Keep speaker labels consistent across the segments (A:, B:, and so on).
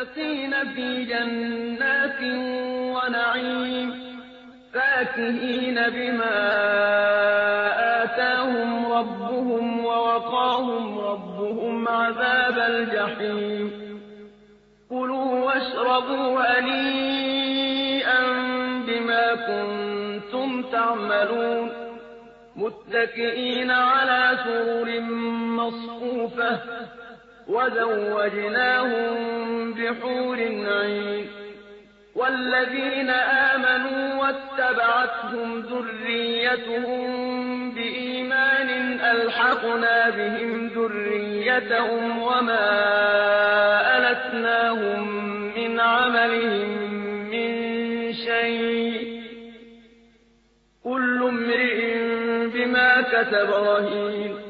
A: المتقين في جنات ونعيم فاكهين بما آتاهم ربهم ووقاهم ربهم عذاب الجحيم. كلوا واشربوا هنيئا بما كنتم تعملون. متكئين على سرر مصفوفة وزوجناهم بحور عين. والذين آمنوا واتبعتهم ذريتهم بإيمان ألحقنا بهم ذريتهم وما ألتناهم من عملهم من شيء. كل امرئ بما كسب رهين.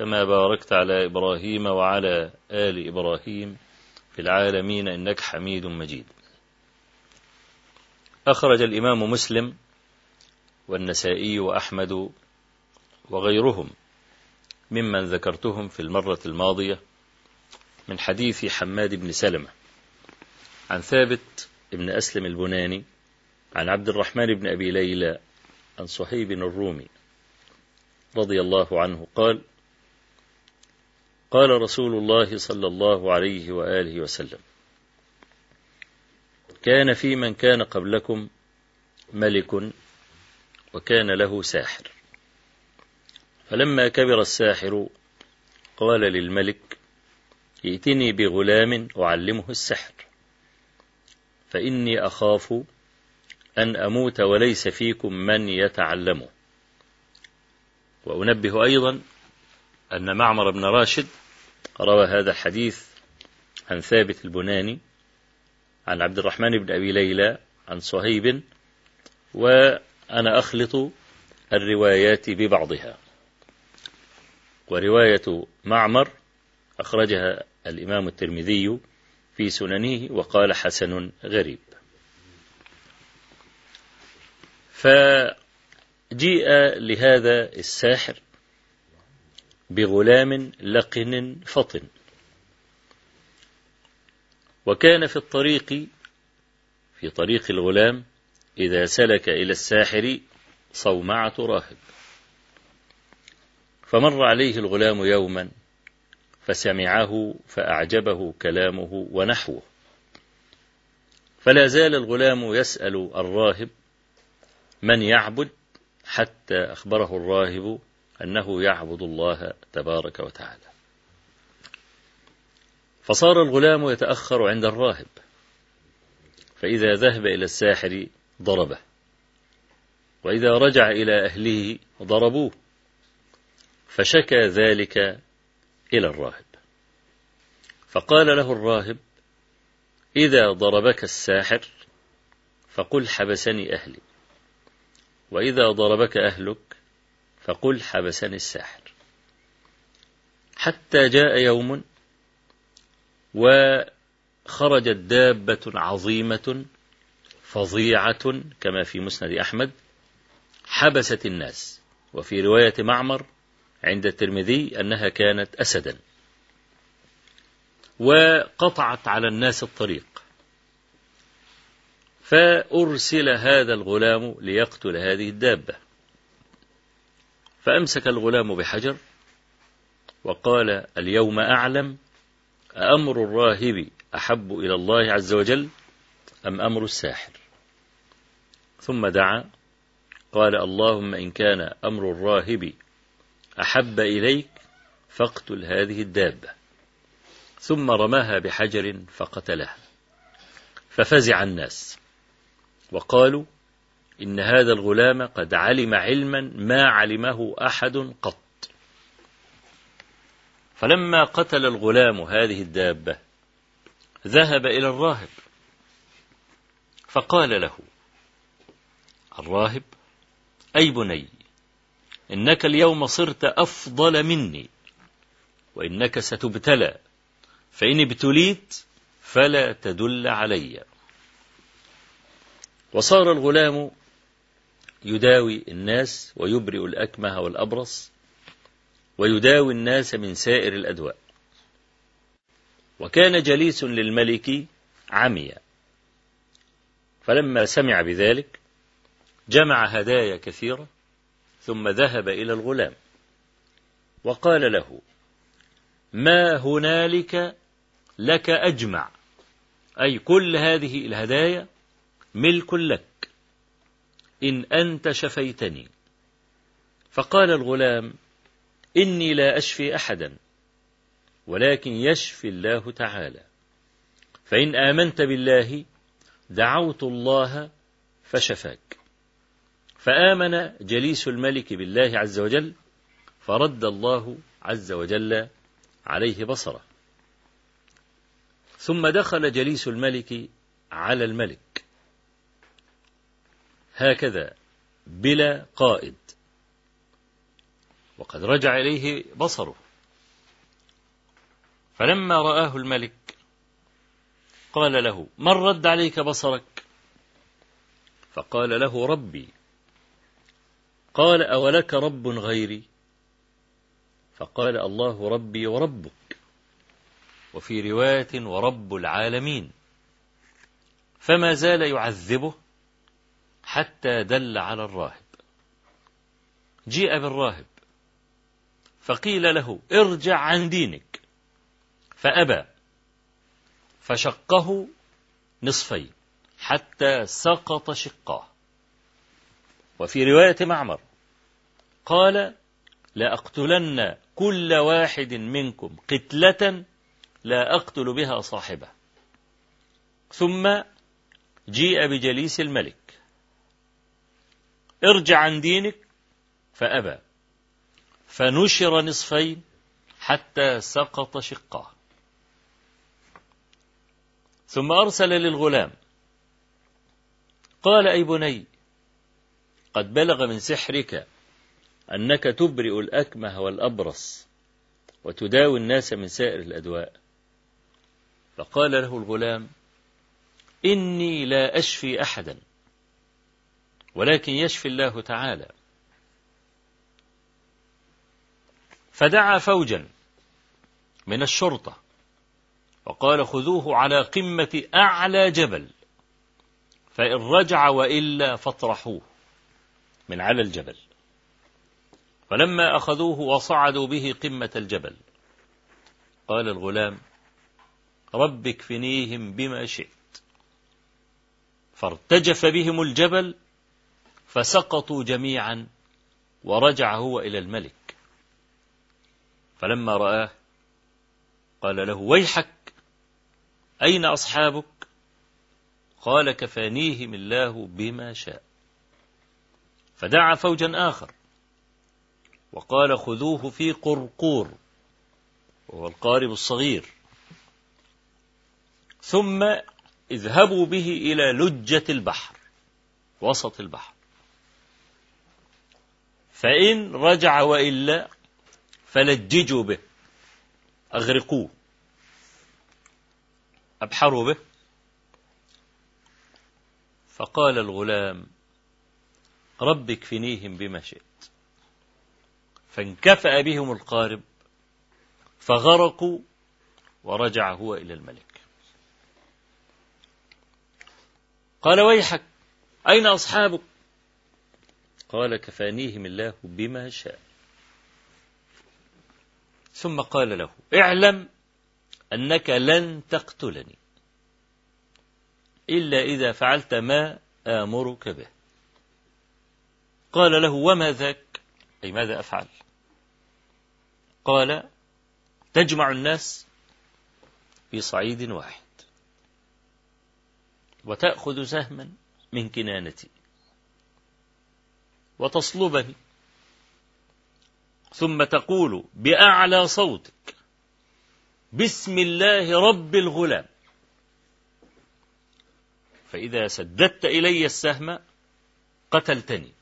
B: كما باركت على إبراهيم وعلى آل إبراهيم في العالمين إنك حميد مجيد. أخرج الإمام مسلم والنسائي وأحمد وغيرهم ممن ذكرتهم في المرة الماضية من حديث حماد بن سلمة عن ثابت بن أسلم البناني عن عبد الرحمن بن أبي ليلى عن صهيب الرومي رضي الله عنه قال قال رسول الله صلى الله عليه وآله وسلم كان في من كان قبلكم ملك وكان له ساحر. فلما كبر الساحر قال للملك ائتني بغلام أعلمه السحر فإني أخاف أن أموت وليس فيكم من يتعلمه. وأنبه أيضا أن معمر بن راشد روى هذا الحديث عن ثابت البناني عن عبد الرحمن بن أبي ليلى عن صهيب وأنا أخلط الروايات ببعضها. ورواية معمر أخرجها الإمام الترمذي في سننه وقال حسن غريب. فجيء لهذا الساحر بغلام لقن فطن. وكان في الطريق في طريق الغلام إذا سلك إلى الساحر صومعة راهب فمر عليه الغلام يوما فسمعه فأعجبه كلامه ونحوه. فلا زال الغلام يسأل الراهب من يعبد حتى أخبره الراهب أنه يعبد الله تبارك وتعالى. فصار الغلام يتأخر عند الراهب فإذا ذهب إلى الساحر ضربه وإذا رجع إلى أهله ضربوه فشكى ذلك إلى الراهب. فقال له الراهب إذا ضربك الساحر فقل حبسني أهلي وإذا ضربك أهلك فقل حبسني الساحر. حتى جاء يوم وخرجت دابة عظيمة فظيعة كما في مسند أحمد حبست الناس. وفي رواية معمر عند الترمذي أنها كانت أسدا. وقطعت على الناس الطريق. فأرسل هذا الغلام ليقتل هذه الدابة. فأمسك الغلام بحجر وقال اليوم أعلم أمر الراهب أحب إلى الله عز وجل أم أمر الساحر؟ ثم دعا قال اللهم إن كان أمر الراهب أحب إليك فاقتل هذه الدابة. ثم رماها بحجر فقتلها. ففزع الناس. وقالوا إن هذا الغلام قد علم علما ما علمه أحد قط. فلما قتل الغلام هذه الدابة ذهب إلى الراهب فقال له الراهب أي بني إنك اليوم صرت أفضل مني وإنك ستبتلى فإن ابتليت فلا تدل علي. وصار الغلام يداوي الناس ويبرئ الأكمه والأبرص ويداوي الناس من سائر الأدواء. وكان جليس للملك عميا. فلما سمع بذلك جمع هدايا كثيرة ثم ذهب إلى الغلام. وقال له ما هنالك لك أجمع. أي كل هذه الهدايا ملك لك. إن أنت شفيتني. فقال الغلام إني لا أشفي أحدا ولكن يشفي الله تعالى. فإن آمنت بالله دعوت الله فشفاك. فآمن جليس الملك بالله عز وجل فرد الله عز وجل عليه بصره. ثم دخل جليس الملك على الملك. هكذا بلا قائد. وقد رجع إليه بصره. فلما رآه الملك قال له من رد عليك بصرك؟ فقال له ربي قال أولك رب غيري؟ فقال الله ربي وربك وفي رواية ورب العالمين. فما زال يعذبه حتى دل على الراهب. جيء بالراهب. فقيل له ارجع عن دينك. فأبى. فشقه نصفين حتى سقط شقاه. وفي رواية معمر قال لأقتلن كل واحد منكم قتلة لا أقتل بها صاحبه. ثم جيء بجليس الملك. ارجع عن دينك. فأبى. فنشر نصفين حتى سقط شقاه. ثم أرسل للغلام. قال أي بني قد بلغ من سحرك أنك تبرئ الأكمه والأبرص وتداوي الناس من سائر الأدواء. فقال له الغلام إني لا أشفي أحدا. ولكن يشفي الله تعالى. فدعا فوجا من الشرطة وقال خذوه على قمة أعلى جبل فإن رجع وإلا فاطرحوه من على الجبل. فلما أخذوه وصعدوا به قمة الجبل قال الغلام رب اكفنيهم بما شئت. فارتجف بهم الجبل فسقطوا جميعا ورجع هو إلى الملك. فلما رآه قال له ويحك أين أصحابك؟ قال كفانيهم الله بما شاء. فدعا فوجا آخر وقال خذوه في قرقور وهو القارب الصغير. ثم اذهبوا به إلى لجة البحر وسط البحر. فإن رجع وإلا فلججوا به أغرقوه أبحروا به. فقال الغلام رب اكفنيهم بما شئت. فانكفأ بهم القارب فغرقوا ورجع هو إلى الملك. قال ويحك أين أصحابك؟ قال كفانيهم الله بما شاء. ثم قال له اعلم أنك لن تقتلني إلا إذا فعلت ما آمرك به. قال له وما ذاك؟ أي ماذا أفعل؟ قال تجمع الناس في صعيد واحد وتأخذ سهما من كنانتي. وتصلبني ثم تقول بأعلى صوتك بسم الله رب الغلام. فإذا سددت إلي السهم قتلتني.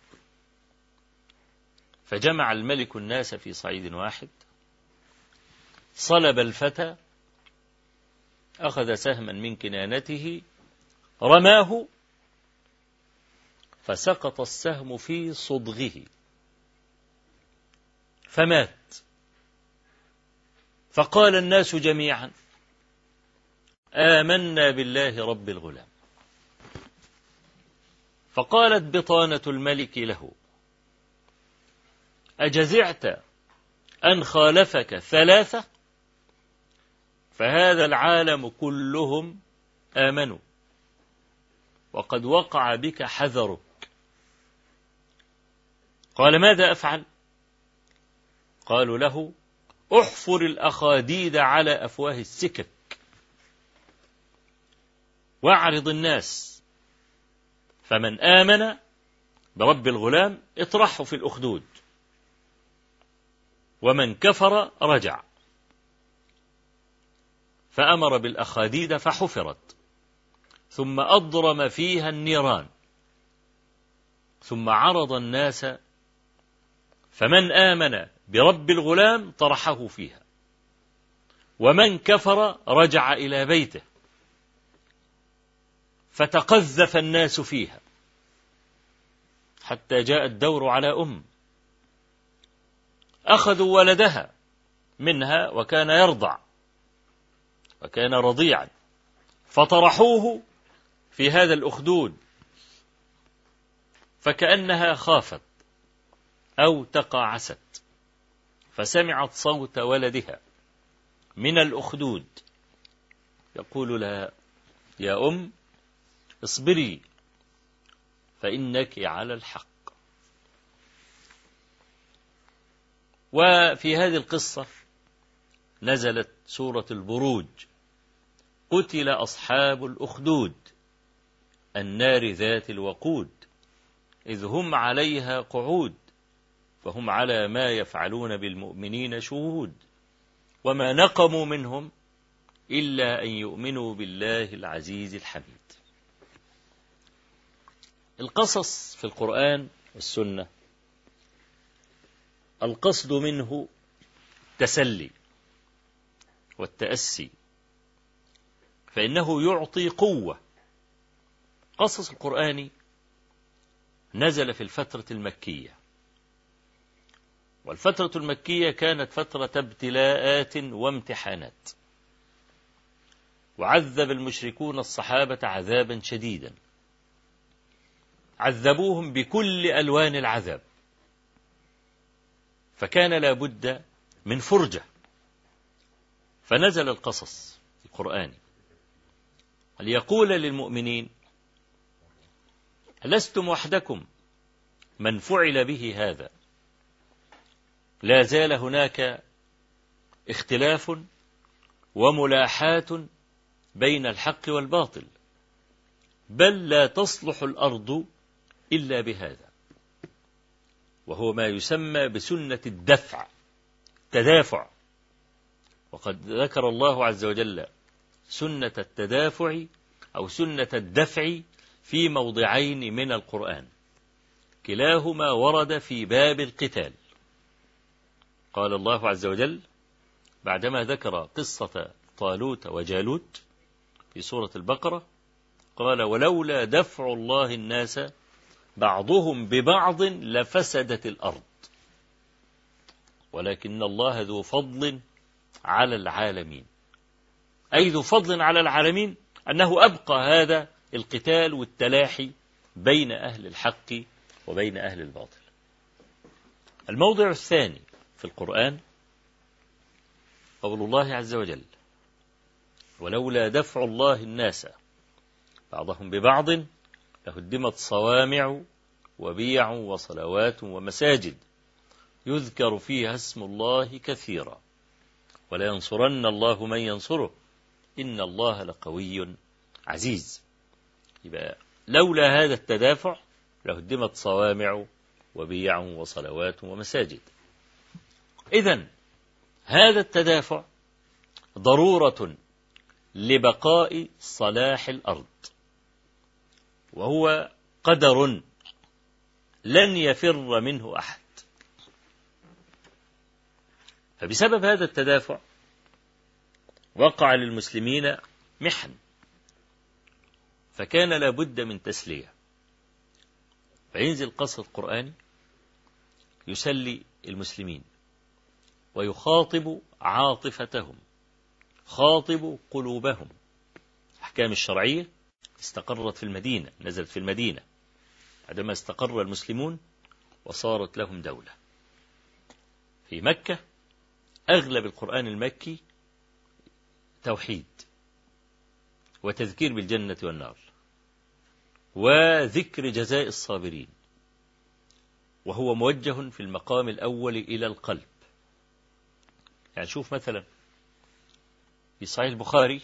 B: فجمع الملك الناس في صعيد واحد صلب الفتى أخذ سهما من كنانته رماه فسقط السهم في صدغه. فمات. فقال الناس جميعا آمنا بالله رب الغلام. فقالت بطانة الملك له أجزعت أن خالفك ثلاثة؟ فهذا العالم كلهم آمنوا. وقد وقع بك حذرك قال ماذا أفعل؟ قالوا له احفر الأخاديد على أفواه السكك واعرض الناس. فمن آمن برب الغلام اطرحه في الأخدود ومن كفر رجع. فأمر بالأخاديد فحفرت ثم أضرم فيها النيران ثم عرض الناس فمن آمن برب الغلام طرحه فيها. ومن كفر رجع إلى بيته. فتقذف الناس فيها. حتى جاء الدور على أم. أخذوا ولدها منها وكان يرضع. وكان رضيعا. فطرحوه في هذا الأخدود. فكأنها خافت. أو تقاعست فسمعت صوت ولدها من الأخدود. يقول لها يا أم اصبري فإنك على الحق. وفي هذه القصة نزلت سورة البروج. قتل أصحاب الأخدود النار ذات الوقود إذ هم عليها قعود. فهم على ما يفعلون بالمؤمنين شهود وما نقموا منهم إلا أن يؤمنوا بالله العزيز الحميد. القصص في القرآن والسنة القصد منه تسلي والتأسي فإنه يعطي قوة. قصص القرآن نزل في الفترة المكية. والفترة المكية كانت فترة ابتلاءات وامتحانات. وعذب المشركون الصحابة عذابا شديدا. عذبوهم بكل ألوان العذاب. فكان لا بد من فرجة. فنزل القصص القرآني ليقول للمؤمنين لستم وحدكم؟ من فعل به هذا؟ لا زال هناك اختلاف وملاحاة بين الحق والباطل بل لا تصلح الأرض إلا بهذا وهو ما يسمى بسنة الدفع تدافع وقد ذكر الله عز وجل سنة التدافع أو سنة الدفع في موضعين من القرآن كلاهما ورد في باب القتال. قال الله عز وجل بعدما ذكر قصة طالوت وجالوت في سورة البقرة قال ولولا دفع الله الناس بعضهم ببعض لفسدت الأرض ولكن الله ذو فضل على العالمين. أي ذو فضل على العالمين أنه أبقى هذا القتال والتلاحي بين أهل الحق وبين أهل الباطل. الموضع الثاني في القرآن قول الله عز وجل ولولا دفع الله الناس بعضهم ببعض لهدمت صوامع وبيع وصلوات ومساجد يذكر فيها اسم الله كثيرا ولا ينصرن الله من ينصره إن الله لقوي عزيز. يبقى لولا هذا التدافع لهدمت صوامع وبيع وصلوات ومساجد. إذا هذا التدافع ضرورة لبقاء صلاح الأرض وهو قدر لن يفر منه أحد. فبسبب هذا التدافع وقع للمسلمين محن فكان لابد من تسلية. فينزل قصر القرآن يسلي المسلمين. ويخاطب عاطفتهم خاطب قلوبهم. الأحكام الشرعية استقرت في المدينة نزلت في المدينة. عندما استقر المسلمون وصارت لهم دولة. في مكة أغلب القرآن المكي توحيد وتذكير بالجنة والنار وذكر جزاء الصابرين وهو موجه في المقام الأول إلى القلب. يعني شوف مثلا في صحيح البخاري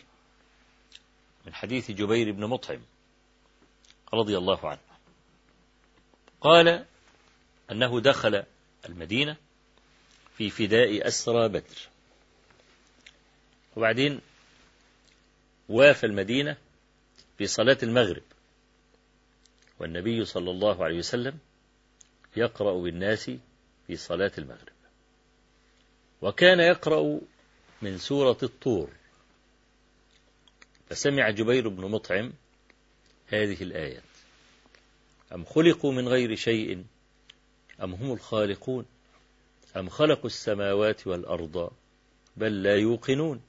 B: من حديث جبير بن مطعم رضي الله عنه. قال أنه دخل المدينة في فداء أسرى بدر. وبعدين وافى المدينة في صلاة المغرب. والنبي صلى الله عليه وسلم يقرأ بالناس في صلاة المغرب. وكان يقرأ من سورة الطور. فسمع جبير بن مطعم هذه الآيات. أم خلقوا من غير شيء؟ أم هم الخالقون؟ أم خلقوا السماوات والأرض بل لا يوقنون؟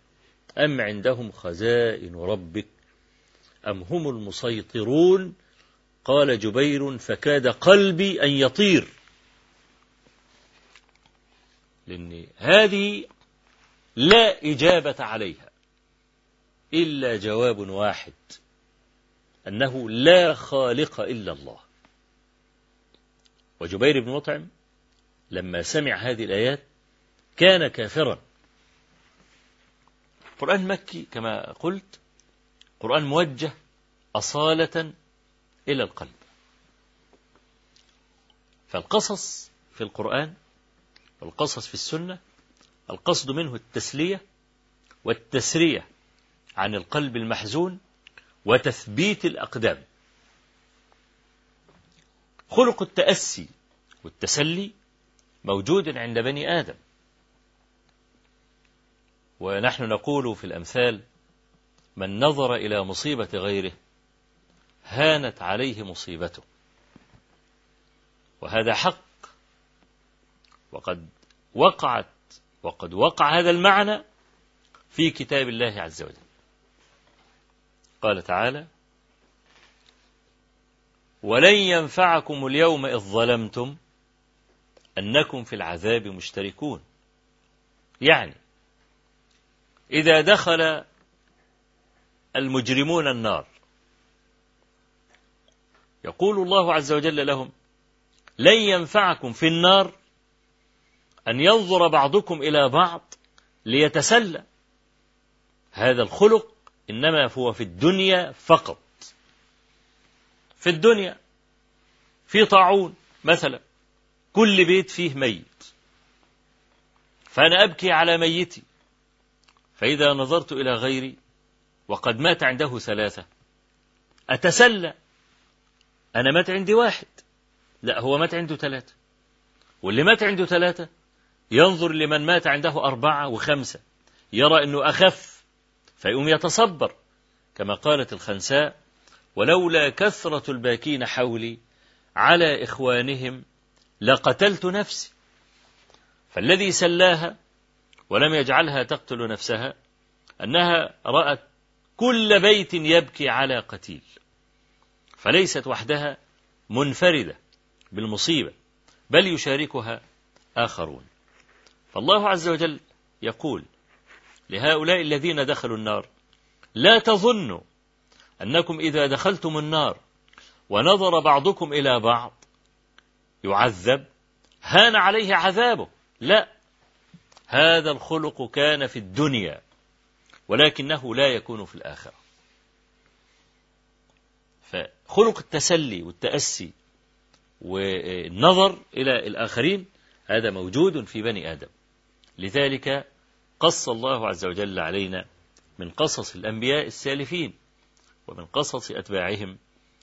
B: أم عندهم خزائن ربك؟ أم هم المسيطرون؟ قال جبير فكاد قلبي أن يطير. لأن هذه لا إجابة عليها إلا جواب واحد أنه لا خالق إلا الله. وجبير بن مطعم لما سمع هذه الآيات كان كافرا. قرآن مكي كما قلت قرآن موجه أصالة إلى القلب. فالقصص في القرآن والقصص في السنة القصد منه التسلية والتسرية عن القلب المحزون وتثبيت الأقدام. خلق التأسي والتسلي موجود عند بني آدم. ونحن نقول في الأمثال من نظر إلى مصيبة غيره هانت عليه مصيبته. وهذا حق وقد وقعت وقد وقع هذا المعنى في كتاب الله عز وجل. قال تعالى ولن ينفعكم اليوم إذ ظلمتم أنكم في العذاب مشتركون. يعني إذا دخل المجرمون النار يقول الله عز وجل لهم لن ينفعكم في النار أن ينظر بعضكم إلى بعض ليتسلى. هذا الخلق إنما هو في الدنيا فقط. في الدنيا في طاعون مثلا كل بيت فيه ميت. فأنا أبكي على ميتي. فإذا نظرت إلى غيري وقد مات عنده ثلاثة أتسلى. أنا مات عندي واحد. لا هو مات عنده ثلاثة. واللي مات عنده ثلاثة ينظر لمن مات عنده أربعة وخمسة. يرى أنه أخف فيقوم يتصبر كما قالت الخنساء ولولا كثرة الباكين حولي على إخوانهم لقتلت نفسي. فالذي سلاها ولم يجعلها تقتل نفسها أنها رأت كل بيت يبكي على قتيل. فليست وحدها منفردة بالمصيبة بل يشاركها آخرون. فالله عز وجل يقول لهؤلاء الذين دخلوا النار لا تظنوا أنكم إذا دخلتم النار ونظر بعضكم إلى بعض يعذب هان عليه عذابه. لا هذا الخلق كان في الدنيا ولكنه لا يكون في الآخرة. فخلق التسلي والتأسي والنظر إلى الآخرين هذا موجود في بني آدم. لذلك قص الله عز وجل علينا من قصص الأنبياء السالفين ومن قصص أتباعهم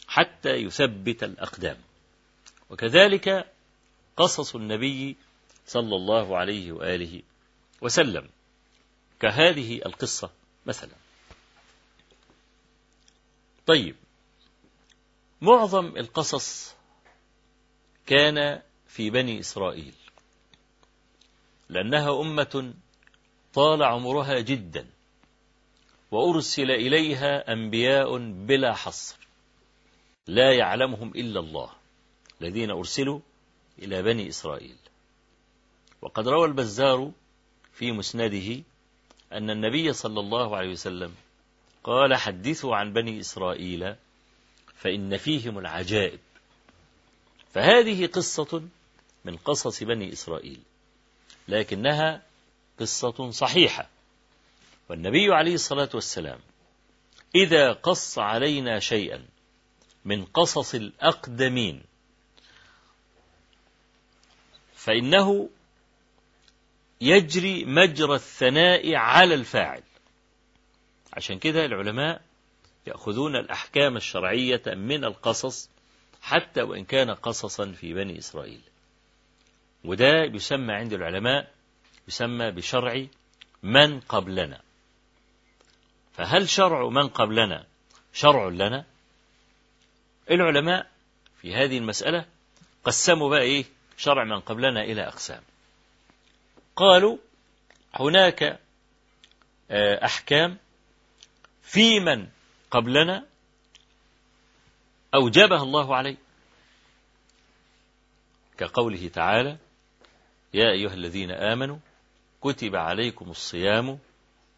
B: حتى يثبت الأقدام. وكذلك قصص النبي صلى الله عليه وآله وسلم كهذه القصة مثلا. طيب معظم القصص كان في بني إسرائيل. لأنها أمة طال عمرها جدا وأرسل إليها أنبياء بلا حصر لا يعلمهم إلا الله الذين أرسلوا إلى بني إسرائيل. وقد روى البزار في مسنده أن النبي صلى الله عليه وسلم قال حدثوا عن بني إسرائيل فإن فيهم العجائب. فهذه قصة من قصص بني إسرائيل. لكنها قصة صحيحة. والنبي عليه الصلاة والسلام إذا قص علينا شيئا من قصص الأقدمين فإنه يجري مجرى الثناء على الفاعل. عشان كده العلماء يأخذون الأحكام الشرعية من القصص حتى وإن كان قصصا في بني إسرائيل. وده يسمى عند العلماء يسمى بشرع من قبلنا. فهل شرع من قبلنا شرع لنا؟ العلماء في هذه المسألة قسموا بقى إيه؟ شرع من قبلنا إلى أقسام. قالوا هناك أحكام في من قبلنا أوجبها الله عليه. كقوله تعالى يا أيها الذين آمنوا كتب عليكم الصيام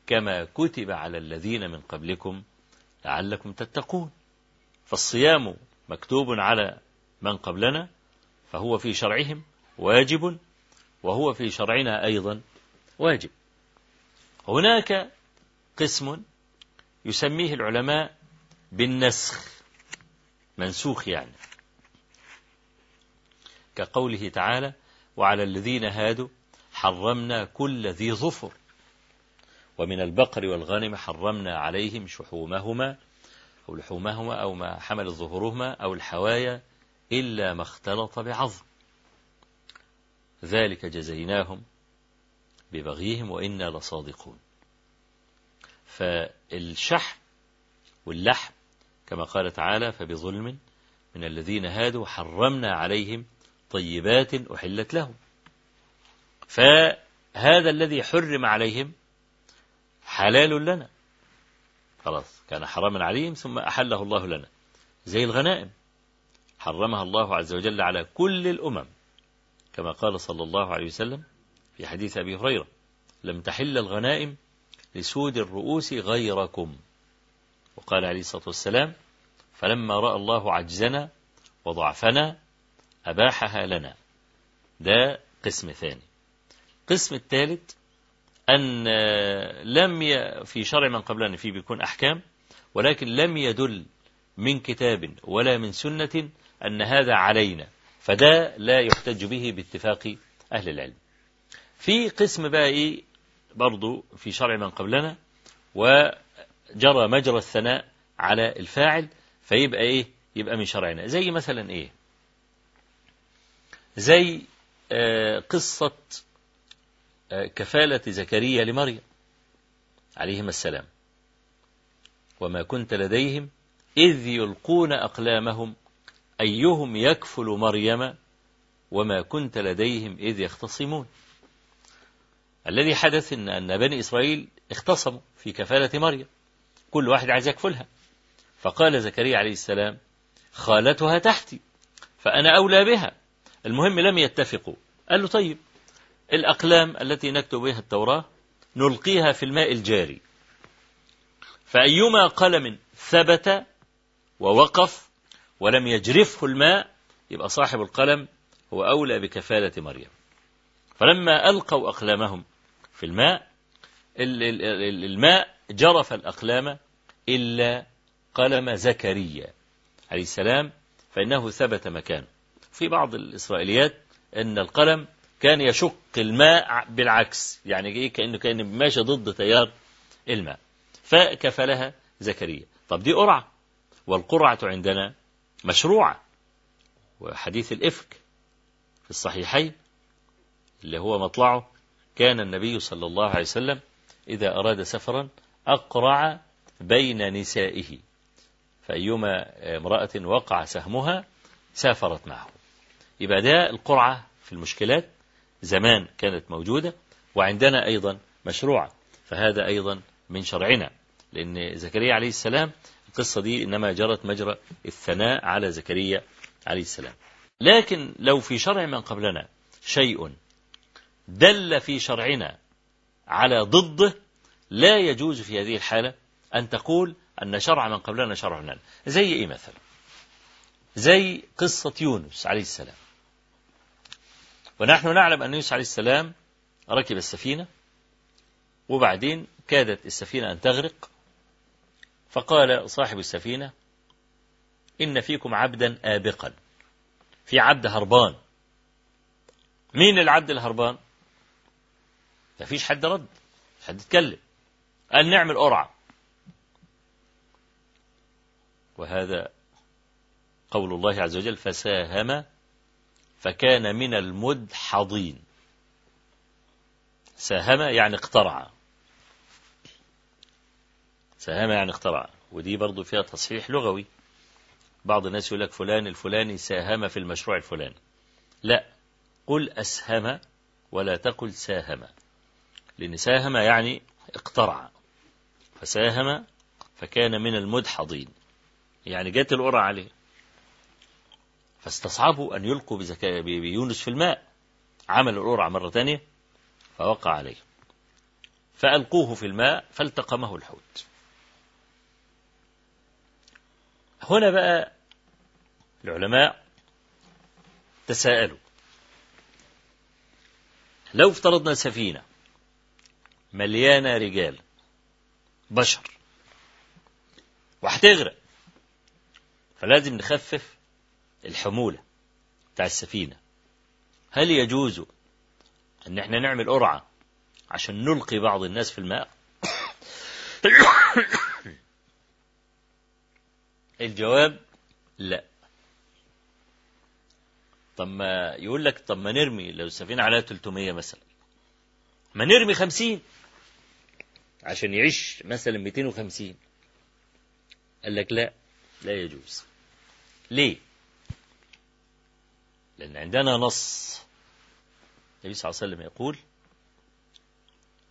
B: كما كتب على الذين من قبلكم لعلكم تتقون. فالصيام مكتوب على من قبلنا فهو في شرعهم واجب وهو في شرعنا أيضا واجب. هناك قسم يسميه العلماء بالنسخ منسوخ يعني. كقوله تعالى وعلى الذين هادوا حرمنا كل ذي ظفر. ومن البقر والغنم حرمنا عليهم شحومهما أو لحومهما أو ما حمل ظهورهما أو الحوايا إلا ما اختلط بعظم. ذلك جزيناهم ببغيهم وإنا لصادقون. فالشحم واللحم كما قال تعالى فبظلم من الذين هادوا حرمنا عليهم طيبات أحلت لهم. فهذا الذي حرم عليهم حلال لنا. خلاص كان حراما عليهم ثم أحله الله لنا. زي الغنائم. حرمها الله عز وجل على كل الأمم كما قال صلى الله عليه وسلم في حديث أبي هريرة لم تحل الغنائم لسود الرؤوس غيركم. وقال عليه الصلاة والسلام فلما رأى الله عجزنا وضعفنا أباحها لنا. ده قسم ثاني. قسم الثالث أن لم ي... في شرع من قبلنا فيه بيكون أحكام ولكن لم يدل من كتاب ولا من سنة أن هذا علينا. فده لا يحتج به باتفاق أهل العلم. في قسم بقى إيه برضو في شرع من قبلنا وجرى مجرى الثناء على الفاعل فيبقى إيه؟ يبقى من شرعنا. زي مثلا إيه؟ زي آه قصة آه كفالة زكريا لمريم عليهما السلام. وما كنت لديهم إذ يلقون أقلامهم أيهم يكفل مريم وما كنت لديهم إذ يختصمون. الذي حدث إن, أن بني إسرائيل اختصموا في كفالة مريم. كل واحد عايز يكفلها. فقال زكريا عليه السلام خالتها تحتي فأنا أولى بها. المهم لم يتفقوا. قال له طيب الأقلام التي نكتب بها التوراة نلقيها في الماء الجاري. فأيما قلم ثبت ووقف ولم يجرفه الماء يبقى صاحب القلم هو أولى بكفالة مريم. فلما ألقوا أقلامهم في الماء الماء جرف الأقلام إلا قلم زكريا عليه السلام فإنه ثبت مكانه. في بعض الإسرائيليات أن القلم كان يشق الماء بالعكس يعني إيه؟ كأنه كأن ماشي ضد تيار الماء. فكفلها زكريا. طب دي قرعة والقرعة عندنا مشروعة. وحديث الإفك في الصحيحين اللي هو مطلعه كان النبي صلى الله عليه وسلم إذا أراد سفرا أقرع بين نسائه. فأيما امرأة وقع سهمها سافرت معه. يبقى ده القرعة في المشكلات زمان كانت موجودة وعندنا أيضا مشروعة فهذا أيضا من شرعنا لأن زكريا عليه السلام القصة دي إنما جرت مجرى الثناء على زكريا عليه السلام. لكن لو في شرع من قبلنا شيء دل في شرعنا على ضده لا يجوز في هذه الحالة أن تقول أن شرع من قبلنا شرع. لنا زي إيه مثلا؟ زي قصة يونس عليه السلام. ونحن نعلم أن يونس عليه السلام ركب السفينة وبعدين كادت السفينة أن تغرق فقال صاحب السفينة إن فيكم عبدا آبقا في عبد هربان. مين العبد الهربان؟ ما فيش حد رد حد يتكلم قال نعمل قرعة وهذا قول الله عز وجل فساهم فكان من المدحضين. ساهم يعني اقترع. ساهم يعني اقترع. ودي برضو فيها تصحيح لغوي. بعض الناس يقول لك فلان الفلاني ساهم في المشروع الفلاني. لا. قل أسهم ولا تقل ساهم. لأن ساهم يعني اقترع. فساهم فكان من المدحضين. يعني جت القرعة عليه. فاستصعبوا أن يلقوا بيونس في الماء. عملوا القرعة مرة ثانية فوقع عليه. فألقوه في الماء فالتقمه الحوت. هنا بقى العلماء تساءلوا. لو افترضنا سفينة مليانة رجال بشر وهتغرق فلازم نخفف الحمولة بتاع السفينة. هل يجوز إن إحنا نعمل قرعة عشان نلقي بعض الناس في الماء؟ الجواب لا. طب ما يقول لك طب ما نرمي لو السفينة عليها 300 مثلا. ما نرمي 50 عشان يعيش مثلا 250 قال لك لا لا يجوز. ليه؟ لأن عندنا نص. النبي صلى الله عليه وسلم يقول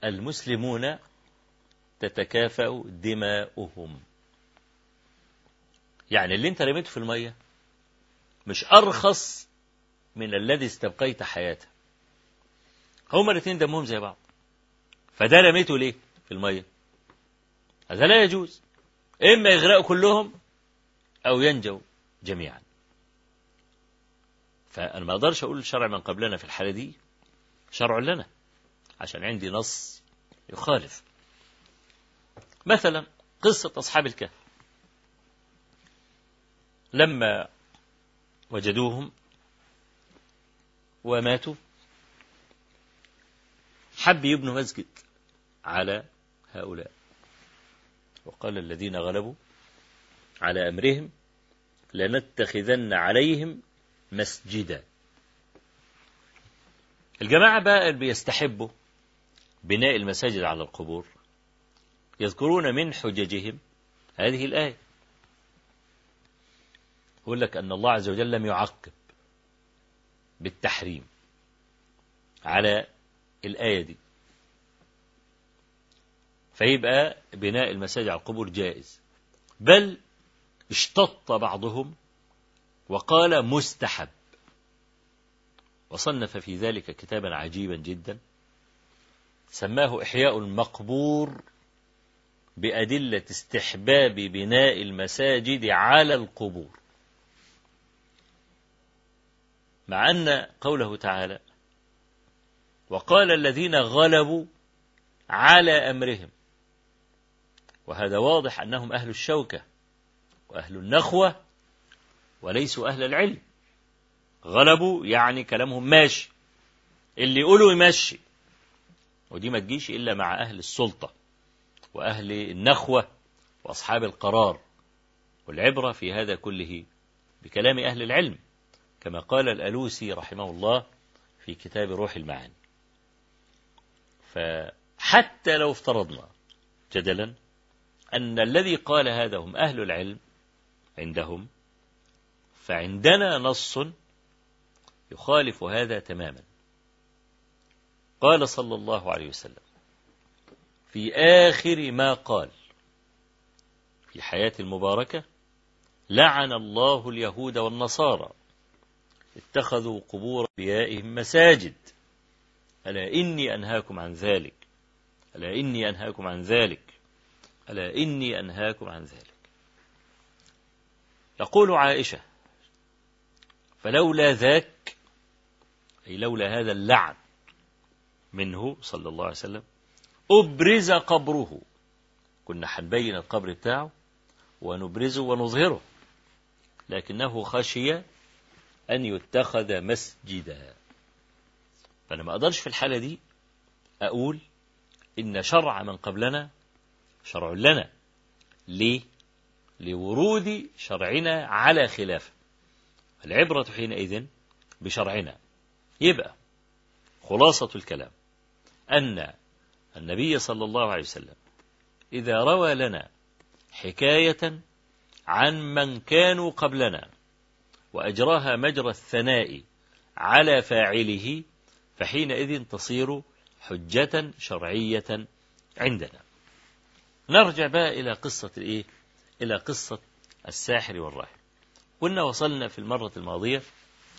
B: المسلمون تتكافأ دماؤهم. يعني اللي انت رميته في المية مش أرخص من الذي استبقيت حياته. هما الاثنين دمهم زي بعض. فده رميته ليه في المية؟ هذا لا يجوز. إما يغرقوا كلهم أو ينجوا جميعا. فأنا ما أقدرش أقول الشرع من قبلنا في الحالة دي شرع لنا عشان عندي نص يخالف. مثلا قصة أصحاب الكهف. لما وجدوهم وماتوا حب يبنوا مسجد على هؤلاء. وقال الذين غلبوا على أمرهم لنتخذن عليهم مسجدا. الجماعة بقى اللي بيستحبوا بناء المساجد على القبور يذكرون من حججهم هذه الآية. يقول لك أن الله عز وجل لم يعقب بالتحريم على الآية دي. فيبقى بناء المساجد على القبور جائز. بل اشتط بعضهم وقال مستحب. وصنف في ذلك كتابا عجيبا جدا سماه إحياء المقبور بأدلة استحباب بناء المساجد على القبور. مع أن قوله تعالى وقال الذين غلبوا على أمرهم. وهذا واضح أنهم أهل الشوكة وأهل النخوة وليسوا أهل العلم. غلبوا يعني كلامهم ماشي. اللي يقولوا يمشي. ودي ما تجيش إلا مع أهل السلطة وأهل النخوة وأصحاب القرار. والعبرة في هذا كله بكلام أهل العلم كما قال الألوسي رحمه الله في كتاب روح المعاني. فحتى لو افترضنا جدلا أن الذي قال هذا هم أهل العلم عندهم فعندنا نص يخالف هذا تماما. قال صلى الله عليه وسلم في آخر ما قال في حياة المباركة لعن الله اليهود والنصارى اتخذوا قبور أنبيائهم مساجد. ألا إني أنهاكم عن ذلك؟ ألا إني أنهاكم عن ذلك؟ ألا إني أنهاكم عن ذلك؟ يقول عائشة فلولا ذاك أي لولا هذا اللعن منه صلى الله عليه وسلم أبرز قبره. كنا حنبين القبر بتاعه ونبرزه ونظهره لكنه خشي أن يتخذ مسجدا. فأنا ما أقدرش في الحالة دي أقول إن شرع من قبلنا شرع لنا. ليه؟ لورود شرعنا على خلافه. العبرة حينئذ بشرعنا. يبقى خلاصة الكلام أن النبي صلى الله عليه وسلم إذا روى لنا حكاية عن من كانوا قبلنا وأجراها مجرى الثناء على فاعله فحينئذ تصير حجة شرعية عندنا. نرجع بقى إلى قصة الإيه؟ إلى قصة الساحر والراهب. كنا وصلنا في المرة الماضية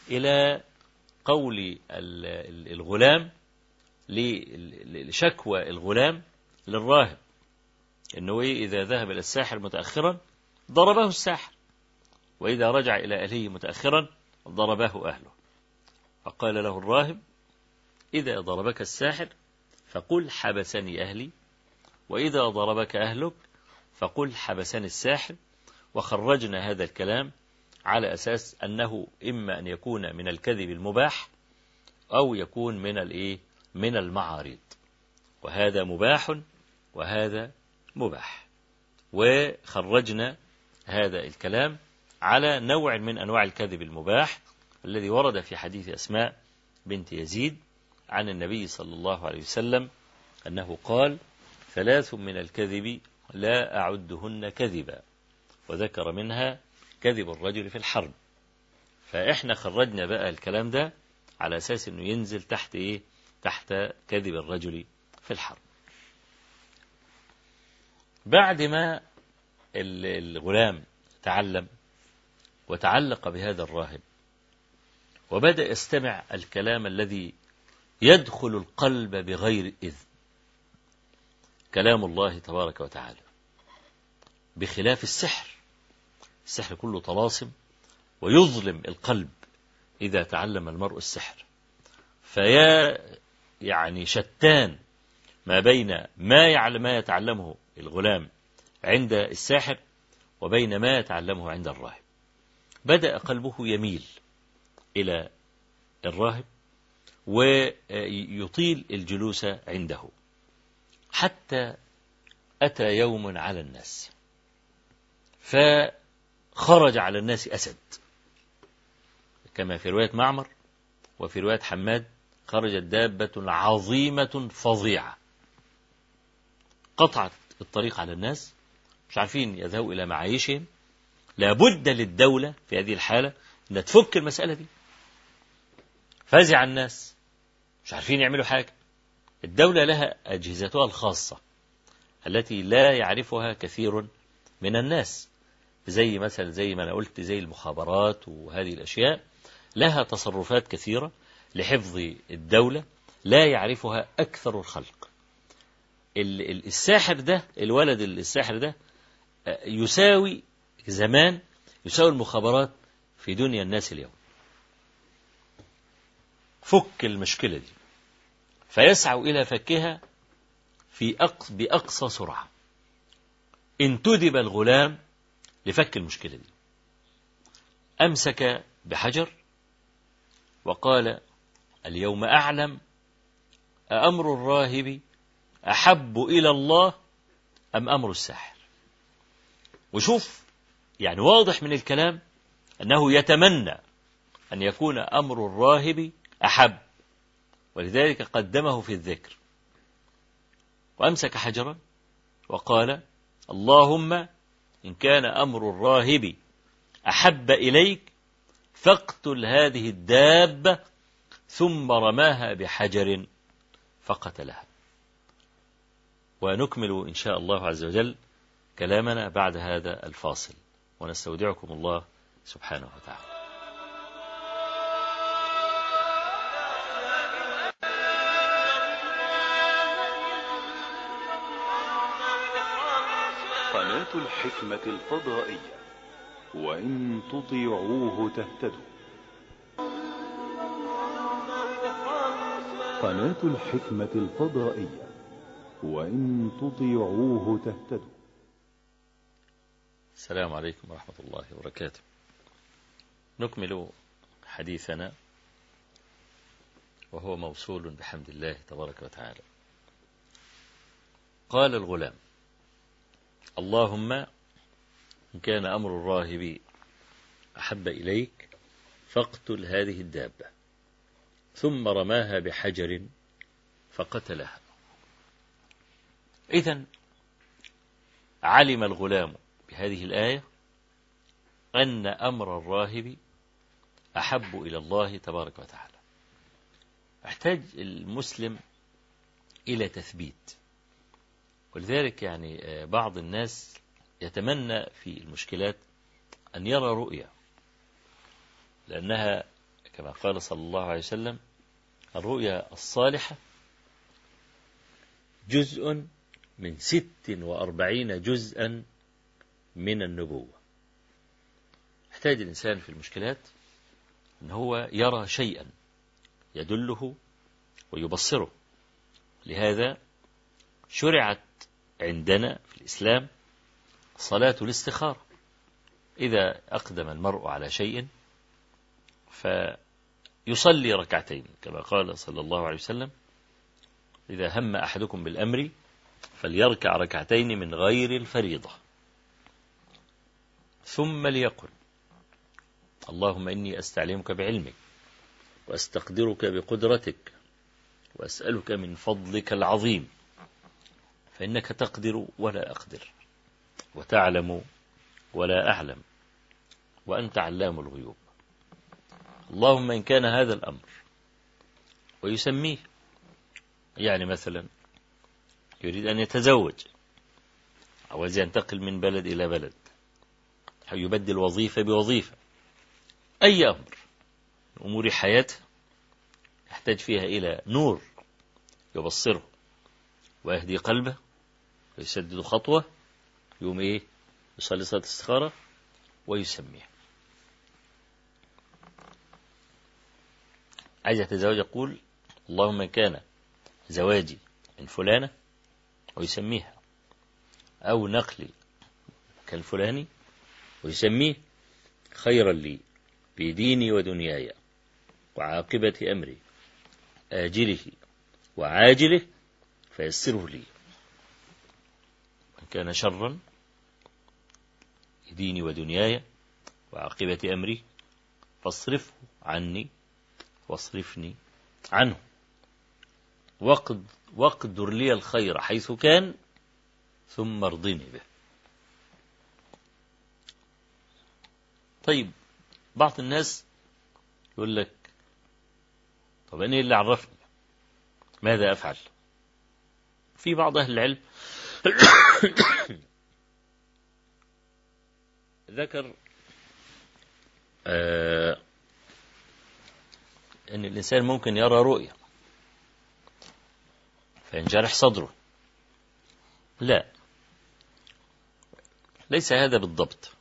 B: إلى قول الغلام لشكوى الغلام للراهب. إنه إيه إذا ذهب إلى الساحر متاخرا ضربه الساحر وإذا رجع إلى أهله متاخرا ضربه أهله. فقال له الراهب إذا ضربك الساحر فقل حبسني أهلي وإذا ضربك أهلك فقل حبسني الساحر. وخرجنا هذا الكلام على أساس أنه إما أن يكون من الكذب المباح أو يكون من الايه من المعارض. وهذا مباح وهذا مباح. وخرجنا هذا الكلام على نوع من أنواع الكذب المباح الذي ورد في حديث أسماء بنت يزيد عن النبي صلى الله عليه وسلم أنه قال ثلاث من الكذب لا أعدهن كذبا. وذكر منها كذب الرجل في الحرب. فإحنا خرجنا بقى الكلام ده على أساس أنه ينزل تحت إيه؟ تحت كذب الرجل في الحرب. بعد ما الغلام تعلم وتعلق بهذا الراهب وبدأ يستمع الكلام الذي يدخل القلب بغير إذن كلام الله تبارك وتعالى بخلاف السحر. السحر كله طلاسم ويظلم القلب إذا تعلم المرء السحر. فيا يعني شتان ما بين ما يعلم ما يتعلمه الغلام عند الساحر وبين ما يتعلمه عند الراهب. بدأ قلبه يميل إلى الراهب ويطيل الجلوس عنده حتى أتى يوم على الناس. فخرج على الناس أسد. كما في رواية معمر وفي رواية حماد خرجت دابة عظيمة فظيعة. قطعت الطريق على الناس مش عارفين يذهبوا إلى معايشهم. لابد للدولة في هذه الحالة أن تفك المسألة دي. فزع الناس مش عارفين يعملوا حاجة. الدولة لها أجهزتها الخاصة التي لا يعرفها كثير من الناس. زي مثلا زي ما أنا قلت زي المخابرات وهذه الأشياء لها تصرفات كثيرة لحفظ الدولة لا يعرفها أكثر الخلق. الساحر ده الولد الساحر ده يساوي زمان يساوي المخابرات في دنيا الناس اليوم. فك المشكلة دي. فيسعوا إلى فكها في أقص بأقصى سرعة. انتدب الغلام لفك المشكلة دي. أمسك بحجر وقال اليوم أعلم أأمر الراهب أحب إلى الله أم أمر الساحر؟ وشوف يعني واضح من الكلام أنه يتمنى أن يكون أمر الراهب أحب ولذلك قدمه في الذكر. وأمسك حجرا وقال اللهم إن كان أمر الراهب أحب إليك فاقتل هذه الدابة ثم رماها بحجر فقتلها. ونكمل إن شاء الله عز وجل كلامنا بعد هذا الفاصل. ونستودعكم الله سبحانه وتعالى.
C: قناة الحكمة الفضائية. وإن تطيعوه تهتدوا. قناة الحكمة الفضائية. وإن تطيعوه تهتدوا.
B: السلام عليكم ورحمة الله وبركاته. نكمل حديثنا وهو موصول بحمد الله تبارك وتعالى. قال الغلام اللهم إن كان أمر الراهب أحب إليك فاقتل هذه الدابة ثم رماها بحجر فقتلها. إذا علم الغلام بهذه الآية أن أمر الراهب أحب إلى الله تبارك وتعالى. أحتاج المسلم إلى تثبيت. ولذلك يعني بعض الناس يتمنى في المشكلات أن يرى رؤيا لأنها كما قال صلى الله عليه وسلم الرؤيا الصالحة جزء من ست وأربعين جزءا من النبوة. يحتاج الإنسان في المشكلات أن هو يرى شيئا يدله ويبصره. لهذا شرعت عندنا في الإسلام صلاة الاستخارة. إذا أقدم المرء على شيء فيصلي ركعتين كما قال صلى الله عليه وسلم إذا هم أحدكم بالأمر فليركع ركعتين من غير الفريضة ثم ليقل اللهم إني أستعلمك بعلمك وأستقدرك بقدرتك وأسألك من فضلك العظيم فإنك تقدر ولا أقدر وتعلم ولا أعلم وأنت علام الغيوب. اللهم إن كان هذا الأمر ويسميه يعني مثلا يريد أن يتزوج عاوز ينتقل من بلد إلى بلد أو يبدل وظيفة بوظيفة أي أمر أمور حياته يحتاج فيها إلى نور يبصره ويهدي قلبه ويسدد خطوة يوم إيه؟ يصلي صلاة الاستخارة ويسميه عايز يتزوج يقول اللهم كان زواجي من فلانة ويسميها أو نقلي كالفلاني ويسميه خيرا لي في ديني ودنياي وعاقبة أمري آجله وعاجله فيسره لي. كان شرا ديني ودنياي وعاقبة أمري فاصرفه عني واصرفني عنه. وقد واقدر لي الخير حيث كان ثم ارضني به. طيب بعض الناس يقول لك طب أنا اللي عرفني؟ ماذا أفعل؟ في بعض أهل العلم ذكر آه أن الإنسان ممكن يرى رؤيا فينجرح صدره. لا. ليس هذا بالضبط.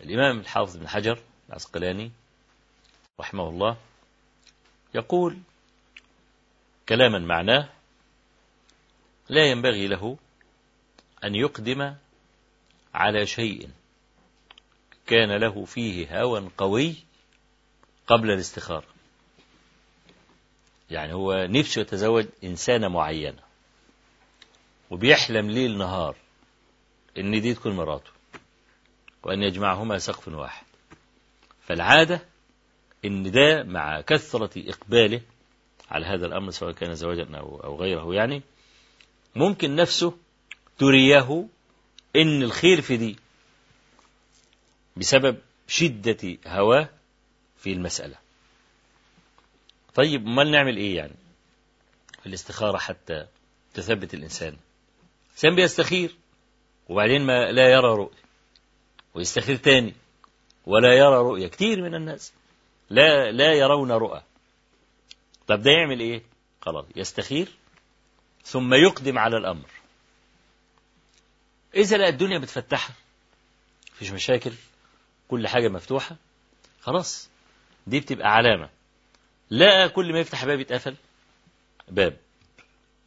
B: الإمام الحافظ بن حجر العسقلاني رحمه الله يقول كلاما معناه لا ينبغي له أن يقدم على شيء كان له فيه هوى قوي قبل الاستخارة. يعني هو نفسه يتزوج إنسانة معينة وبيحلم ليل نهار إن دي تكون مراته وأن يجمعهما سقف واحد. فالعادة إن ده مع كثرة إقباله على هذا الأمر سواء كان زواجا أو غيره يعني ممكن نفسه تريه إن الخير في دي بسبب شدة هواه في المسألة. طيب أمال نعمل إيه يعني؟ في الاستخارة حتى تثبت الإنسان. الإنسان بيستخير وبعدين ما لا يرى رؤية ويستخير تاني ولا يرى رؤية. كتير من الناس لا لا يرون رؤى. طب ده يعمل إيه؟ خلاص يستخير ثم يقدم على الأمر. إذا لقى الدنيا متفتحة مفيش مشاكل كل حاجة مفتوحة خلاص. دي بتبقى علامة. لا كل ما يفتح باب يتقفل باب.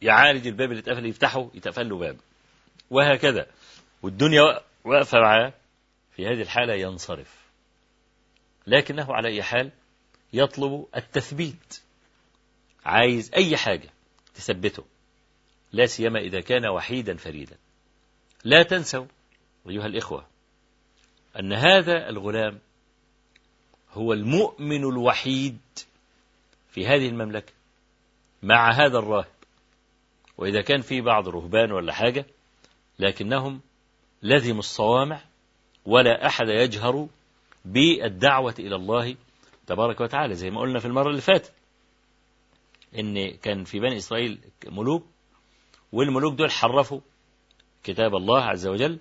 B: يعالج الباب اللي اتقفل يفتحه يتقفل له باب. وهكذا. والدنيا واقفة معاه في هذه الحالة ينصرف. لكنه على أي حال يطلب التثبيت. عايز أي حاجة تثبته. لا سيما إذا كان وحيدا فريدا. لا تنسوا أيها الإخوة أن هذا الغلام هو المؤمن الوحيد في هذه المملكة مع هذا الراهب. وإذا كان في بعض رهبان ولا حاجة لكنهم لزموا الصوامع ولا أحد يجهر بالدعوة إلى الله تبارك وتعالى. زي ما قلنا في المرة اللي فاتت إن كان في بني إسرائيل ملوك والملوك دول حرفوا كتاب الله عز وجل.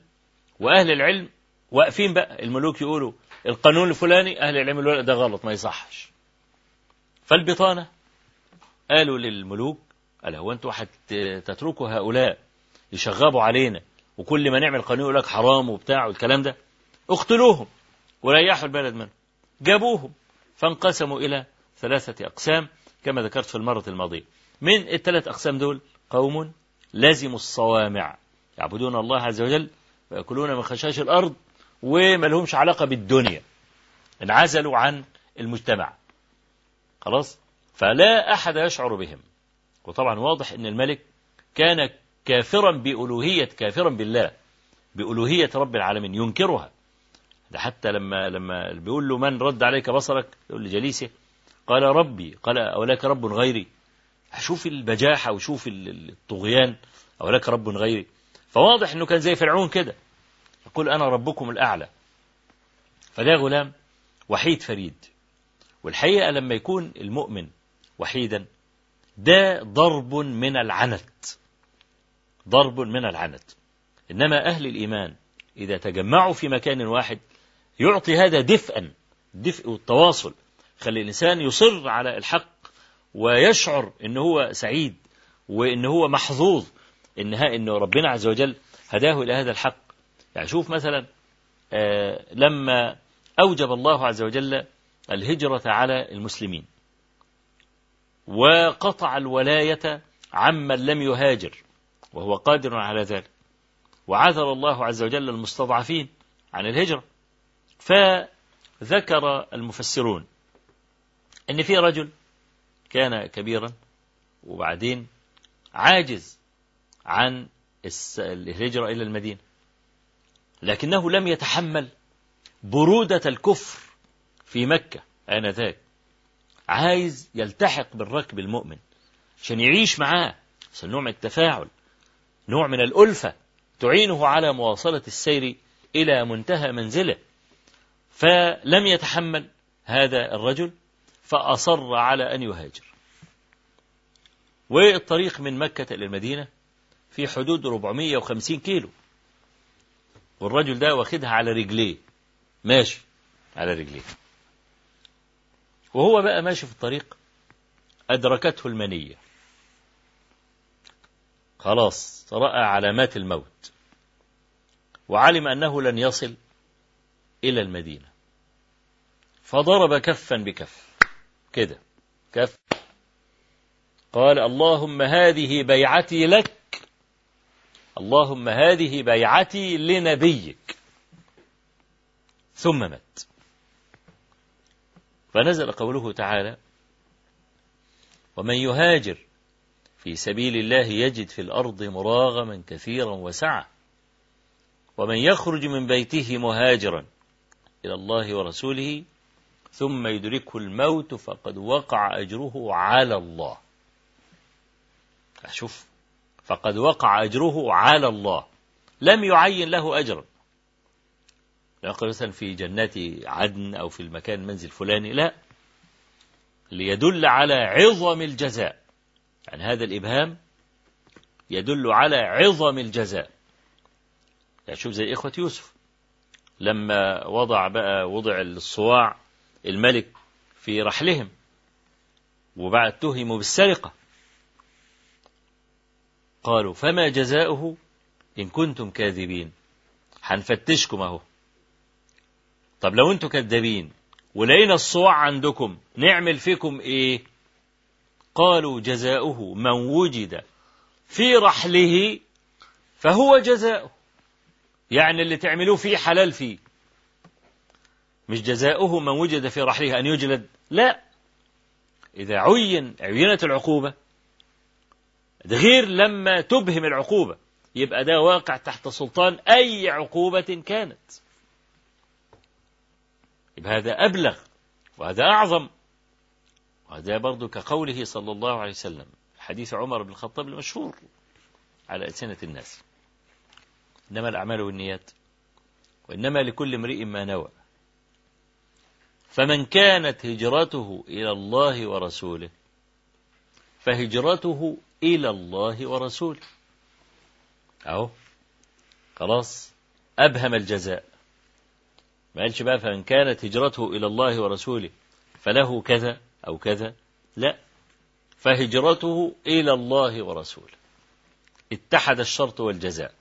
B: وأهل العلم واقفين بقى. الملوك يقولوا القانون الفلاني أهل العلم يقولوا ده غلط ما يصحش. فالبطانة قالوا للملوك قال هو أنتوا هتتركوا هؤلاء يشغبوا علينا وكل ما نعمل قانون يقول لك حرام وبتاع والكلام ده اقتلوهم وريحوا البلد منهم جابوهم فانقسموا إلى ثلاثة أقسام كما ذكرت في المرة الماضية. من الثلاث أقسام دول قوم لازموا الصوامع. يعبدون الله عز وجل ويأكلون من خشاش الأرض وما لهمش علاقة بالدنيا. انعزلوا عن المجتمع. خلاص؟ فلا أحد يشعر بهم. وطبعا واضح أن الملك كان كافرا بألوهية كافرا بالله بألوهية رب العالمين ينكرها. ده حتى لما لما بيقول له من رد عليك بصرك؟ يقول لجليسه قال ربي قال أولاك رب غيري. شوف البجاحة وشوف الطغيان أولاك رب غيري. فواضح أنه كان زي فرعون كده. يقول أنا ربكم الأعلى. فده غلام وحيد فريد. والحقيقة لما يكون المؤمن وحيدا ده ضرب من العنت. ضرب من العنت. إنما أهل الإيمان إذا تجمعوا في مكان واحد يعطي هذا دفئا. دفء والتواصل خلي الإنسان يصر على الحق ويشعر إن هو سعيد وإن هو محظوظ إنها إنه ربنا عز وجل هداه إلى هذا الحق. يعني شوف مثلا آه لما أوجب الله عز وجل الهجرة على المسلمين وقطع الولاية عمن لم يهاجر وهو قادر على ذلك وعذر الله عز وجل المستضعفين عن الهجرة فذكر المفسرون أن في رجل كان كبيرا وبعدين عاجز عن الهجرة إلى المدينة. لكنه لم يتحمل برودة الكفر في مكة آنذاك. عايز يلتحق بالركب المؤمن عشان يعيش معاه. عشان نوع من التفاعل نوع من الألفة تعينه على مواصلة السير إلى منتهى منزله. فلم يتحمل هذا الرجل فأصر على أن يهاجر. والطريق من مكة إلى المدينة في حدود 450 كيلو. والرجل ده واخدها على رجليه. ماشي على رجليه. وهو بقى ماشي في الطريق أدركته المنية. خلاص رأى علامات الموت. وعلم أنه لن يصل إلى المدينة. فضرب كفا بكف. كده. كف. قال اللهم هذه بيعتي لك. اللهم هذه بيعتي لنبيك. ثم مات. فنزل قوله تعالى ومن يهاجر في سبيل الله يجد في الأرض مراغما كثيرا وسعة. ومن يخرج من بيته مهاجرا إلى الله ورسوله ثم يدركه الموت فقد وقع أجره على الله. شوف فقد وقع أجره على الله. لم يعين له أجرا. يقول مثلا في جنات عدن أو في المكان المنزل الفلاني لا. ليدل على عظم الجزاء. يعني هذا الإبهام يدل على عظم الجزاء. يعني شوف زي إخوة يوسف لما وضع بقى وضع الصواع الملك في رحلهم وبعد اتهموا بالسرقة. قالوا فما جزاؤه إن كنتم كاذبين؟ هنفتشكم أهو. طب لو أنتم كذابين ولقينا الصواع عندكم نعمل فيكم إيه؟ قالوا جزاؤه من وجد في رحله فهو جزاؤه. يعني اللي تعملوه فيه حلال فيه. مش جزاؤه من وجد في رحله أن يجلد؟ لا. إذا عين عينت العقوبة ده غير لما تبهم العقوبة يبقى ده واقع تحت سلطان أي عقوبة كانت. يبقى هذا أبلغ وهذا أعظم. وهذا برضو كقوله صلى الله عليه وسلم حديث عمر بن الخطاب المشهور على ألسنة الناس. إنما الأعمال والنيات وإنما لكل امرئ ما نوى. فمن كانت هجرته إلى الله ورسوله فهجرته إلى الله ورسوله. أهو خلاص أبهم الجزاء. ما قالش بقى فمن كانت هجرته إلى الله ورسوله فله كذا أو كذا. لا فهجرته إلى الله ورسوله. اتحد الشرط والجزاء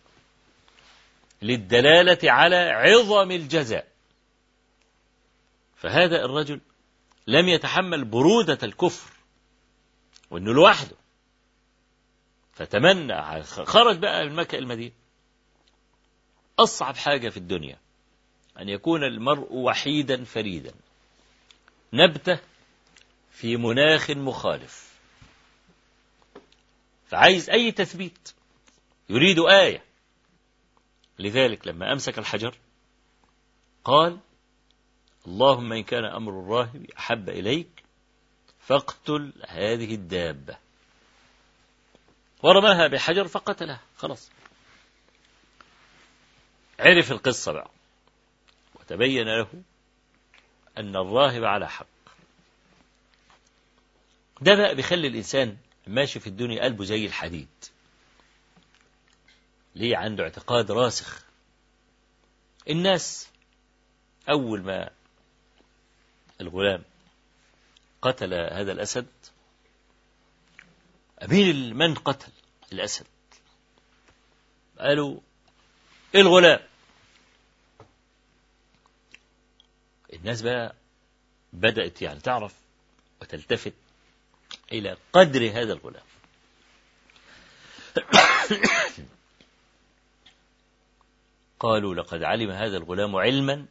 B: للدلالة على عظم الجزاء. فهذا الرجل لم يتحمل برودة الكفر وإنه لوحده. فتمنى خرج بقى من مكة المدينة. أصعب حاجة في الدنيا أن يكون المرء وحيدا فريدا. نبتة في مناخ مخالف. فعايز أي تثبيت. يريد آية. لذلك لما أمسك الحجر قال اللهم إن كان أمر الراهب أحب إليك فاقتل هذه الدابة. ورماها بحجر فقتلها. خلاص. عرف القصة بقى. وتبين له أن الراهب على حق. ده بقى بيخلي الإنسان ماشي في الدنيا قلبه زي الحديد. ليه عنده اعتقاد راسخ. الناس أول ما الغلام قتل هذا الأسد؟ أمين من قتل الأسد. قالوا الغلام؟ الناس بقى بدأت يعني تعرف وتلتفت إلى قدر هذا الغلام. قالوا لقد علم هذا الغلام علما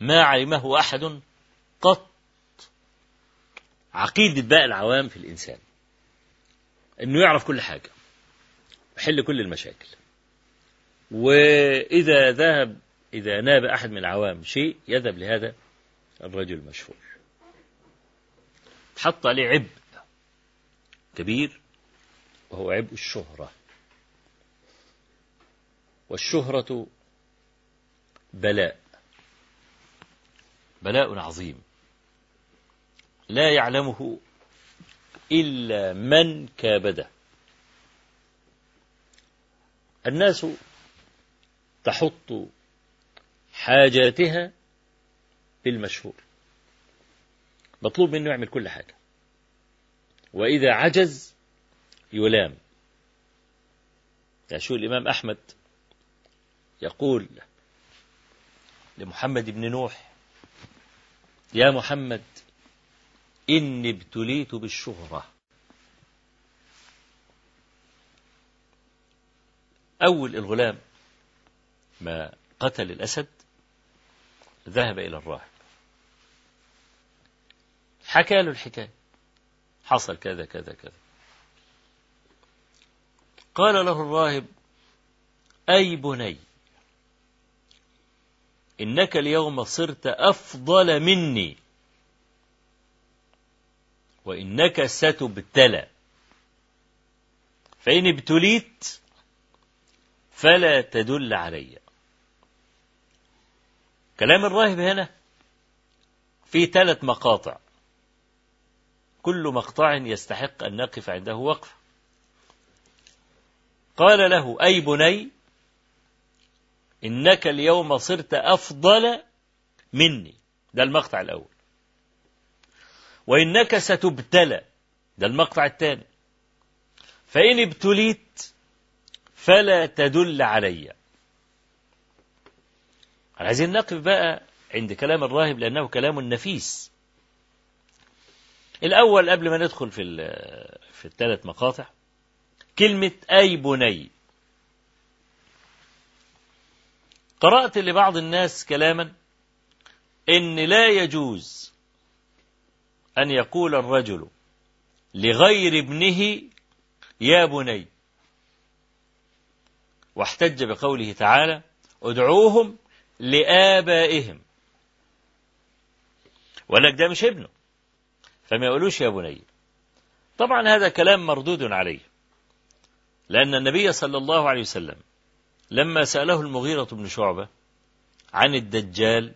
B: ما علمه أحد قط. عقيدة بقى العوام في الإنسان إنه يعرف كل حاجة يحل كل المشاكل. وإذا ذهب إذا ناب أحد من العوام شيء يذهب لهذا الرجل المشهور. تحط عليه عبء كبير وهو عبء الشهرة. والشهرة بلاء. بلاء عظيم. لا يعلمه إلا من كابده. الناس تحط حاجاتها بالمشهور. مطلوب منه يعمل كل حاجة. وإذا عجز يلام. شو الإمام أحمد يقول لمحمد بن نوح يا محمد إني ابتليت بالشهرة. أول الغلام ما قتل الأسد ذهب إلى الراهب. حكى له الحكاية. حصل كذا كذا كذا. قال له الراهب أي بني؟ إنك اليوم صرت أفضل مني. وإنك ستبتلى. فإن ابتليت فلا تدل علي. كلام الراهب هنا في ثلاث مقاطع. كل مقطع يستحق أن نقف عنده وقفة قال له أي بني إنك اليوم صرت أفضل مني. ده المقطع الأول. وإنك ستبتلى. ده المقطع الثاني. فإن ابتليت فلا تدل علي. عايزين نقف بقى عند كلام الراهب لأنه كلام نفيس. الأول قبل ما ندخل في في الثلاث مقاطع كلمة أي بني. قرأت لبعض الناس كلاما إن لا يجوز أن يقول الرجل لغير ابنه يا بني. واحتج بقوله تعالى ادعوهم لآبائهم. ولك ده مش ابنه. فما يقولوش يا بني. طبعا هذا كلام مردود عليه. لأن النبي صلى الله عليه وسلم لما سأله المغيرة بن شعبة عن الدجال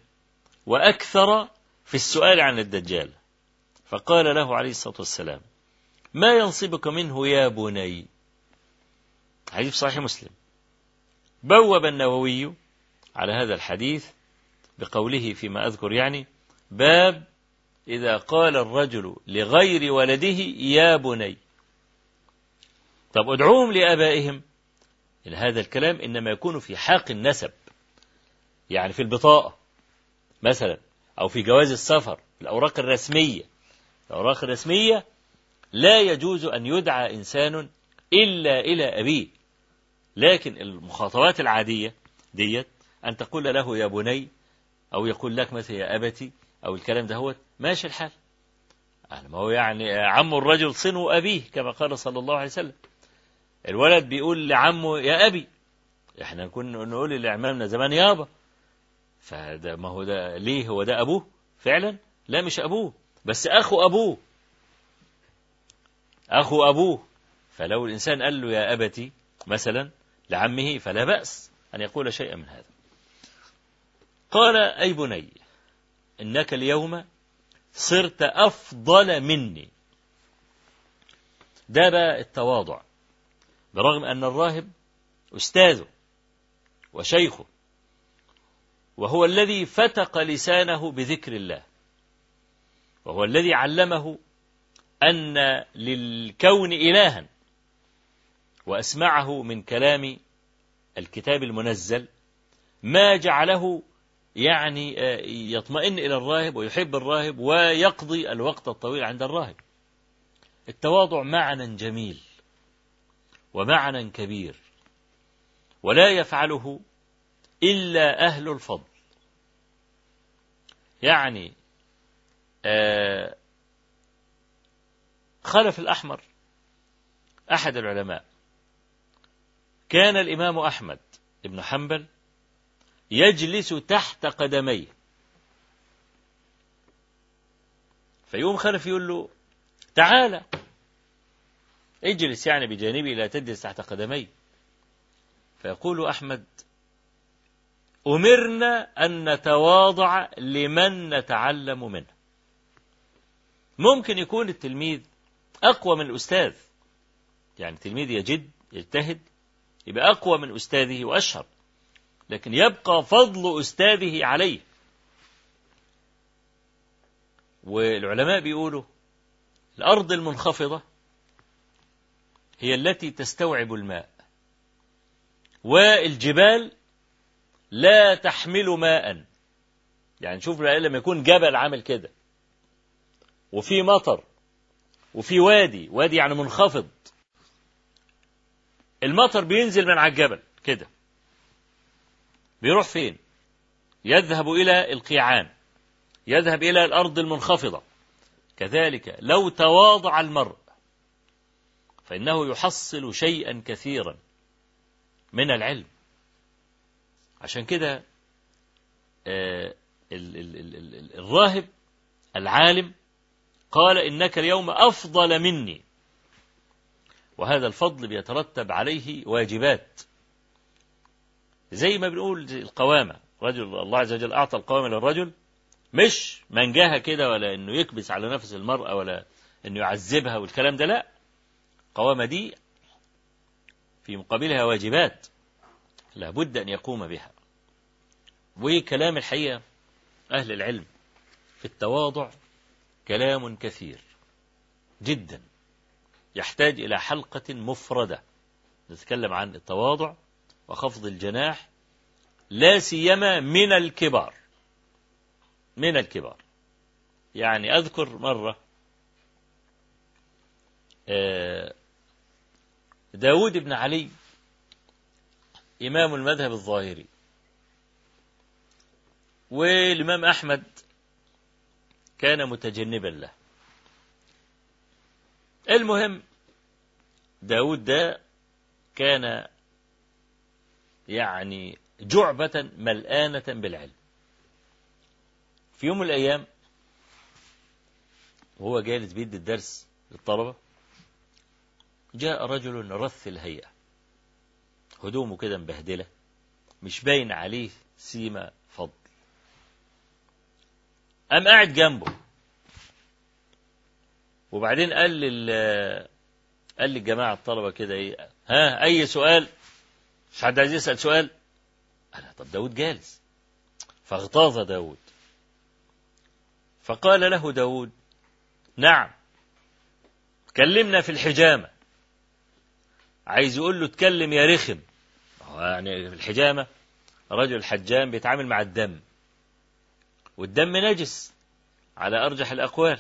B: وأكثر في السؤال عن الدجال فقال له عليه الصلاة والسلام ما ينصبك منه يا بني؟ حديث صحيح مسلم. بوب النووي على هذا الحديث بقوله فيما أذكر يعني باب إذا قال الرجل لغير ولده يا بني. طب ادعوهم لآبائهم إن هذا الكلام إنما يكون في حاق النسب يعني في البطاقة مثلا أو في جواز السفر الأوراق الرسمية. الأوراق الرسمية لا يجوز أن يدعى إنسان إلا إلى أبيه. لكن المخاطبات العادية ديت أن تقول له يا بني أو يقول لك مثلا يا أبتي أو الكلام ده هو ماشي الحال. ما هو يعني عم الرجل صنو أبيه كما قال صلى الله عليه وسلم. الولد بيقول لعمه يا أبي. إحنا كنا نقول لعمامنا زمان يابا. فده ما هو ده ليه هو ده أبوه؟ فعلا؟ لا مش أبوه بس أخو أبوه. أخو أبوه. فلو الإنسان قال له يا أبتي مثلا لعمه فلا بأس أن يقول شيئا من هذا. قال أي بني إنك اليوم صرت أفضل مني. ده بقى التواضع. برغم أن الراهب أستاذه وشيخه وهو الذي فتق لسانه بذكر الله وهو الذي علمه أن للكون إلها وأسمعه من كلام الكتاب المنزل ما جعله يعني يطمئن إلى الراهب ويحب الراهب ويقضي الوقت الطويل عند الراهب. التواضع معنى جميل. ومعنى كبير ولا يفعله إلا أهل الفضل. يعني آه خلف الأحمر أحد العلماء كان الإمام أحمد بن حنبل يجلس تحت قدميه. فيقوم خلف يقول له تعالى اجلس يعني بجانبي لا تجلس تحت قدمي. فيقول أحمد أمرنا أن نتواضع لمن نتعلم منه. ممكن يكون التلميذ أقوى من الأستاذ. يعني التلميذ يجد يجتهد يبقى أقوى من أستاذه وأشهر. لكن يبقى فضل أستاذه عليه. والعلماء بيقولوا الأرض المنخفضة هي التي تستوعب الماء. والجبال لا تحمل ماء. يعني شوف لما يكون جبل عامل كده. وفي مطر وفي وادي وادي يعني منخفض. المطر بينزل من على الجبل كده. بيروح فين؟ يذهب إلى القيعان. يذهب إلى الأرض المنخفضة. كذلك لو تواضع المرء. فإنه يحصل شيئا كثيرا من العلم. عشان كده آه الراهب العالم قال إنك اليوم أفضل مني. وهذا الفضل بيترتب عليه واجبات. زي ما بنقول القوامة. رجل الله عز وجل أعطى القوامة للرجل مش منجاها كده ولا إنه يكبس على نفس المرأة ولا إنه يعذبها والكلام ده لا. القوامة دي في مقابلها واجبات لابد أن يقوم بها. وكلام الحقيقة أهل العلم في التواضع كلام كثير جدا يحتاج إلى حلقة مفردة نتكلم عن التواضع وخفض الجناح لا سيما من الكبار من الكبار. يعني أذكر مرة داود بن علي إمام المذهب الظاهري والإمام أحمد كان متجنبا له. المهم داود ده كان يعني جعبة ملآنة بالعلم. في يوم من الأيام وهو جالس بيدي الدرس للطلبة جاء رجل رث الهيئة. هدومه كده مبهدلة مش باين عليه سيما فضل. قام قاعد جنبه. وبعدين قال لل قال للجماعة الطلبة كده إيه ها أي سؤال؟ مش حد عايز يسأل سؤال؟ قال طب داود جالس. فاغتاظ داود. فقال له داود نعم كلمنا في الحجامة. عايز يقول له اتكلم يا رخم. يعني في الحجامة رجل حجام بيتعامل مع الدم. والدم نجس على أرجح الأقوال.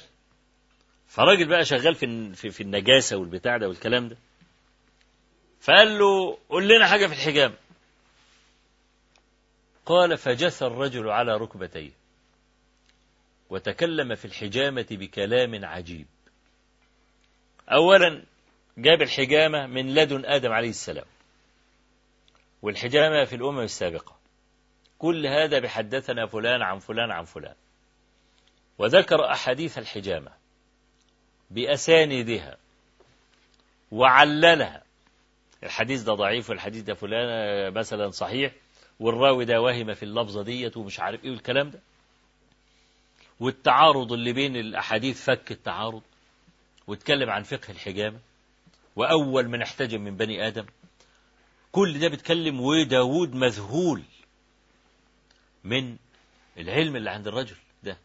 B: فراجل بقى شغال في في, في النجاسة والبتاع ده والكلام ده. فقال له قول لنا حاجة في الحجامة قال فجث الرجل على ركبتيه وتكلم في الحجامة بكلام عجيب. أولا جاب الحجامة من لدن آدم عليه السلام. والحجامة في الأمم السابقة. كل هذا بحدثنا فلان عن فلان عن فلان. وذكر أحاديث الحجامة بأساندها وعللها. الحديث ده ضعيف والحديث ده فلان مثلا صحيح والراوي ده وهم في اللفظة ديت ومش عارف إيه والكلام ده. والتعارض اللي بين الأحاديث فك التعارض واتكلم عن فقه الحجامة. وأول من احتجم من بني آدم. كل ده بيتكلم وداود مذهول من العلم اللي عند الرجل ده.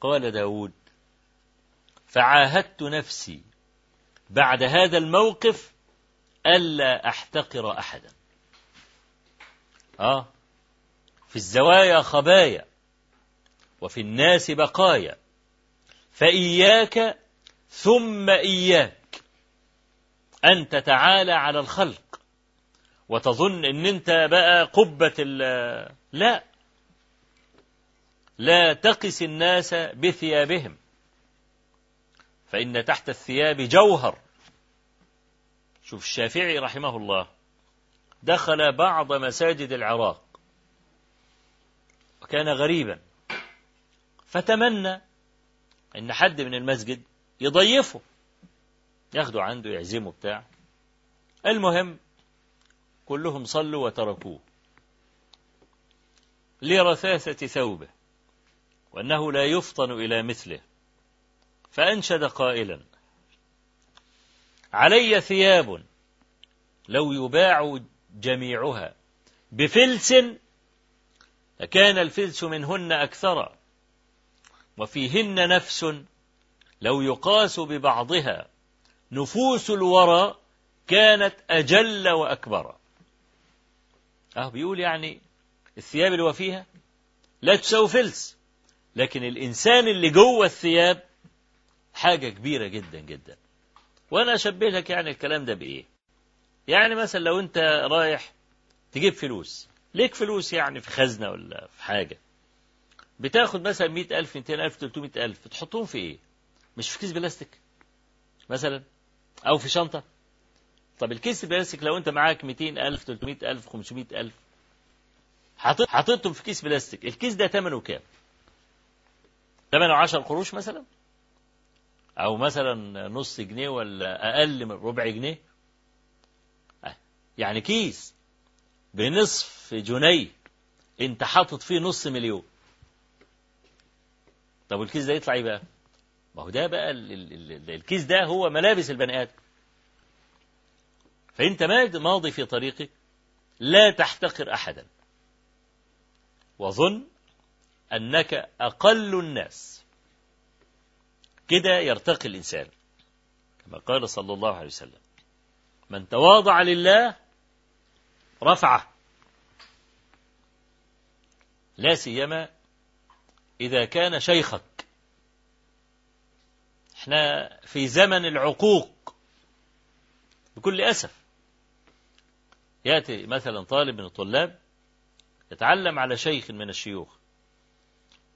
B: قال داود فعاهدت نفسي بعد هذا الموقف ألا أحتقر أحدا. آه في الزوايا خبايا وفي الناس بقايا فإياك ثم إياك. أن تتعالى على الخلق وتظن أن أنت بقى قبة لا. لا تقس الناس بثيابهم. فإن تحت الثياب جوهر. شوف الشافعي رحمه الله دخل بعض مساجد العراق وكان غريبا. فتمنى إن حد من المسجد يضيفه. ياخده عنده يعزمه بتاع. المهم كلهم صلوا وتركوه. لرثاثة ثوبه وأنه لا يفطن إلى مثله. فأنشد قائلا علي ثياب لو يباع جميعها بفلس لكان الفلس منهن أكثر وفيهن نفس لو يقاس ببعضها نفوس الورى كانت أجل وأكبر. آه بيقول يعني الثياب اللي هو فيها لا تساوي فلس لكن الإنسان اللي جوه الثياب حاجة كبيرة جدا جدا. وأنا أشبه لك يعني الكلام ده بإيه؟ يعني مثلا لو أنت رايح تجيب فلوس ليك فلوس يعني في خزنة ولا في حاجة بتاخد مثلا مئة ألف مئتين ألف تلتمائة ألف بتحطهم في إيه؟ مش في كيس بلاستيك مثلا؟ أو في شنطة. طب الكيس البلاستيك لو أنت معاك مئتين ألف تلتمائة ألف خمسمائة ألف حطيتهم في كيس بلاستيك. الكيس ده ثمنه كام؟ ثمنه 10 قروش مثلا؟ أو مثلا نص جنيه ولا أقل من ربع جنيه؟ يعني كيس بنصف جنيه أنت حاطط فيه نص مليون. طب والكيس ده يطلع إيه بقى؟ ما هو ده بقى ال ال ال الكيس ده هو ملابس البني آدم. فأنت ماضي في طريقك لا تحتقر أحدا. وظن أنك أقل الناس. كده يرتقي الإنسان. كما قال صلى الله عليه وسلم. من تواضع لله رفعه. لا سيما إذا كان شيخك. إحنا في زمن العقوق. بكل أسف. يأتي مثلا طالب من الطلاب يتعلم على شيخ من الشيوخ.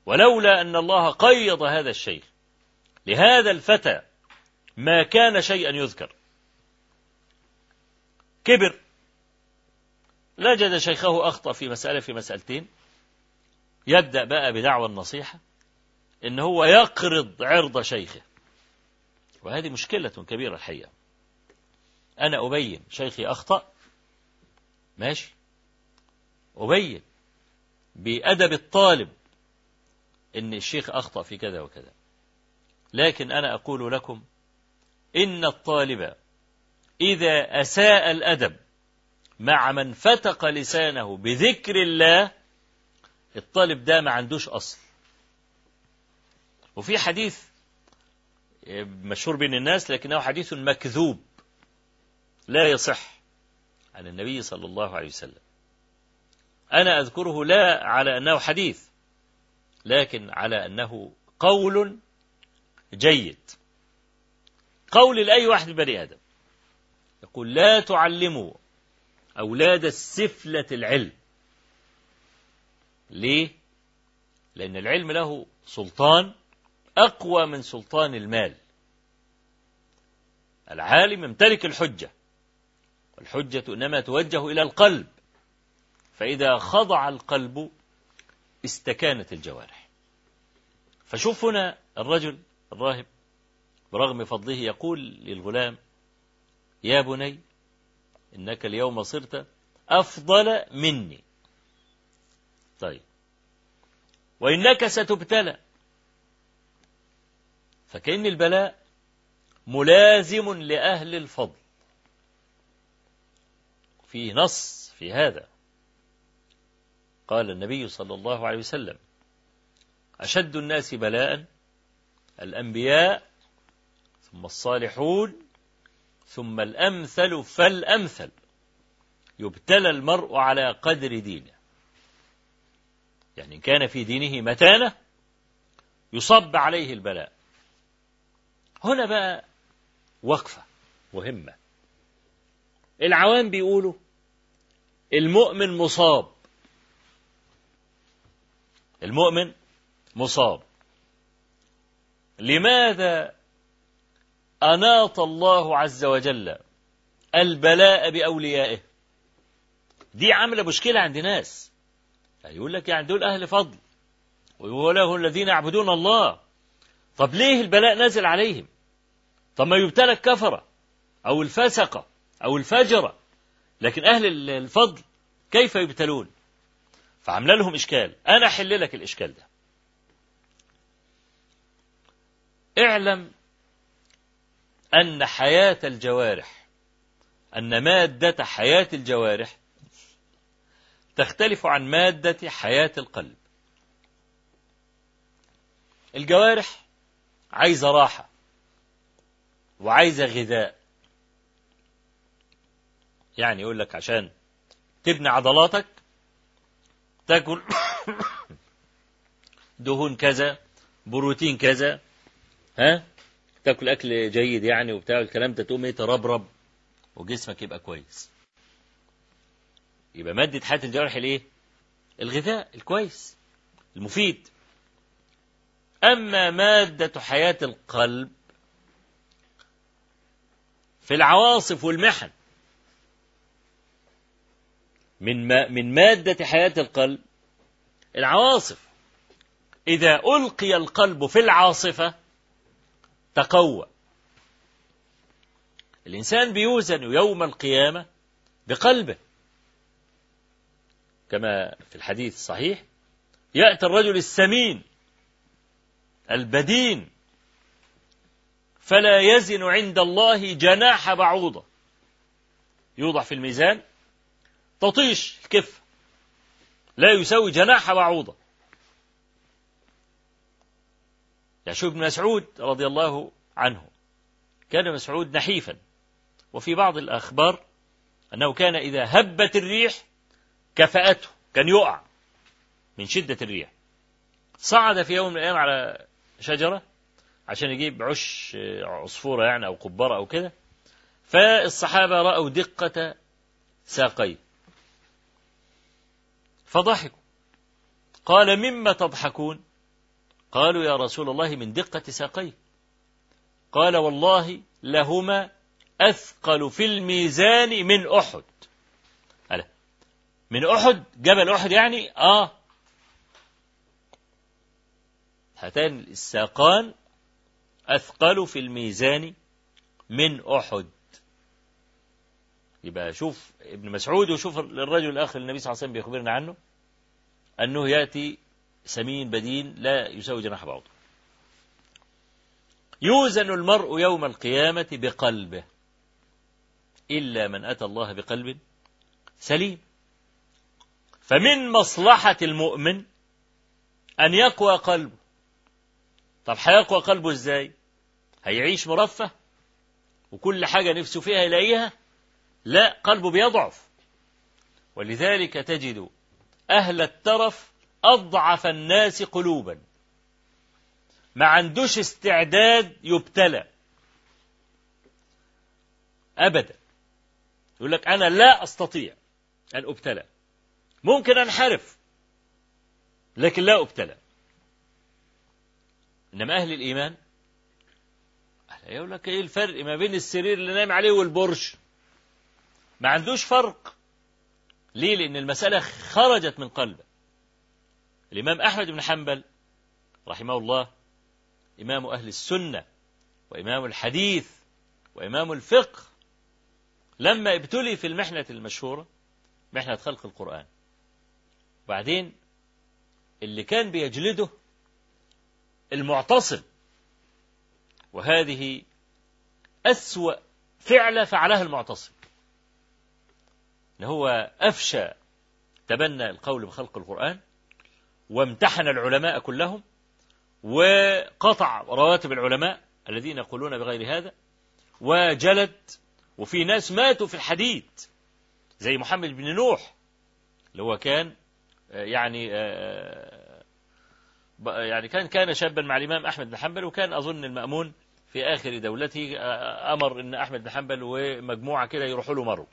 B: ولولا أن الله قيض هذا الشيخ لهذا الفتى ما كان شيئا يذكر. كبر. لجد شيخه أخطأ في مسألة في مسألتين. يبدأ بقى بدعوى النصيحة إن هو يقرض عرض شيخه. وهذه مشكلة كبيرة الحقيقة. أنا أبين شيخي أخطأ ماشي. أبين بأدب الطالب إن الشيخ أخطأ في كذا وكذا. لكن أنا أقول لكم إن الطالب إذا أساء الأدب مع من فتق لسانه بذكر الله الطالب ده ما عندوش أصل. وفي حديث مشهور بين الناس لكنه حديث مكذوب. لا يصح عن النبي صلى الله عليه وسلم. أنا أذكره لا على أنه حديث لكن على أنه قول جيد. قول لأي واحد بني آدم. يقول لا تعلموا أولاد السفلة العلم. ليه؟ لأن العلم له سلطان أقوى من سلطان المال. العالم يمتلك الحجة والحجة إنما توجه إلى القلب. فإذا خضع القلب استكانت الجوارح. فشوف هنا الرجل الراهب برغم فضله يقول للغلام يا بني إنك اليوم صرت أفضل مني. طيب وإنك ستبتلى. فكأن البلاء ملازم لأهل الفضل. في نص في هذا قال النبي صلى الله عليه وسلم أشد الناس بلاء الأنبياء ثم الصالحون ثم الأمثل فالأمثل. يبتلى المرء على قدر دينه. يعني إن كان في دينه متانة يصب عليه البلاء. هنا بقى وقفة مهمة. العوام بيقولوا المؤمن مصاب. المؤمن مصاب. لماذا أناط الله عز وجل البلاء بأوليائه؟ دي عاملة مشكلة عند ناس. يقول لك يعني دول أهل فضل. وله الذين يعبدون الله. طب ليه البلاء نازل عليهم؟ طب ما يبتلى الكفرة أو الفسقة أو الفجرة لكن أهل الفضل كيف يبتلون؟ فعمل لهم إشكال. أنا أحل لك الإشكال ده. اعلم أن حياة الجوارح أن مادة حياة الجوارح تختلف عن مادة حياة القلب. الجوارح عايزة راحة. وعايزة غذاء. يعني يقول لك عشان تبني عضلاتك تاكل دهون كذا بروتين كذا ها؟ تاكل أكل جيد يعني وبتاع الكلام ده تقوم إيه؟ تربرب وجسمك يبقى كويس. يبقى مادة حياة الجوارح الإيه؟ الغذاء الكويس المفيد. أما مادة حياة القلب في العواصف والمحن. من ما من مادة حياة القلب العواصف. إذا ألقي القلب في العاصفة تقوى. الإنسان بيوزن يوم القيامة بقلبه. كما في الحديث الصحيح يأتي الرجل السمين البدين فلا يزن عند الله جناح بعوضة. يوضع في الميزان تطيش الكفة لا يساوي جناح بعوضة. يشوف ابن مسعود رضي الله عنه. كان مسعود نحيفا. وفي بعض الأخبار أنه كان إذا هبت الريح كفأته كان يقع من شدة الريح. صعد في يوم من الأيام على شجرة عشان يجيب عش عصفورة يعني أو قبارة أو كده. فالصحابة رأوا دقة ساقيه فضحكوا. قال مما تضحكون؟ قالوا يا رسول الله من دقة ساقيه قال والله لهما أثقل في الميزان من أحد. ألا من أحد؟ جبل أحد يعني؟ آه. هاتان الساقان أثقل في الميزان من أحد. يبقى شوف ابن مسعود وشوف الرجل الآخر النبي صلى الله عليه وسلم بيخبرنا عنه أنه يأتي سمين بدين لا يساوي جناح بعوض يوزن المرء يوم القيامة بقلبه إلا من أتى الله بقلب سليم. فمن مصلحة المؤمن أن يقوى قلبه طب هيقوى قلبه إزاي؟ هيعيش مرفه؟ وكل حاجة نفسه فيها يلاقيها؟ لا قلبه بيضعف. ولذلك تجد أهل الترف أضعف الناس قلوبا. ما عندوش استعداد يبتلى. أبدا. يقول لك أنا لا أستطيع أن أبتلى. ممكن أنحرف لكن لا أبتلى. إنما أهل الإيمان يقول لك إيه الفرق ما بين السرير اللي نايم عليه والبرش؟ ما عندوش فرق. ليه؟ لأن المسألة خرجت من قلبه. الإمام أحمد بن حنبل رحمه الله إمام أهل السنة وإمام الحديث وإمام الفقه لما ابتلي في المحنة المشهورة محنة خلق القرآن. وبعدين اللي كان بيجلده المعتصم. وهذه أسوأ فعلة فعلها المعتصم. إن هو أفشى تبنى القول بخلق القرآن وامتحن العلماء كلهم وقطع رواتب العلماء الذين يقولون بغير هذا وجلد وفي ناس ماتوا في الحديد زي محمد بن نوح اللي هو كان يعني يعني كان كان شابا مع الإمام أحمد بن حنبل وكان أظن المأمون في آخر دولته أمر أن أحمد بن حنبل ومجموعة كده يروحوا له مروا.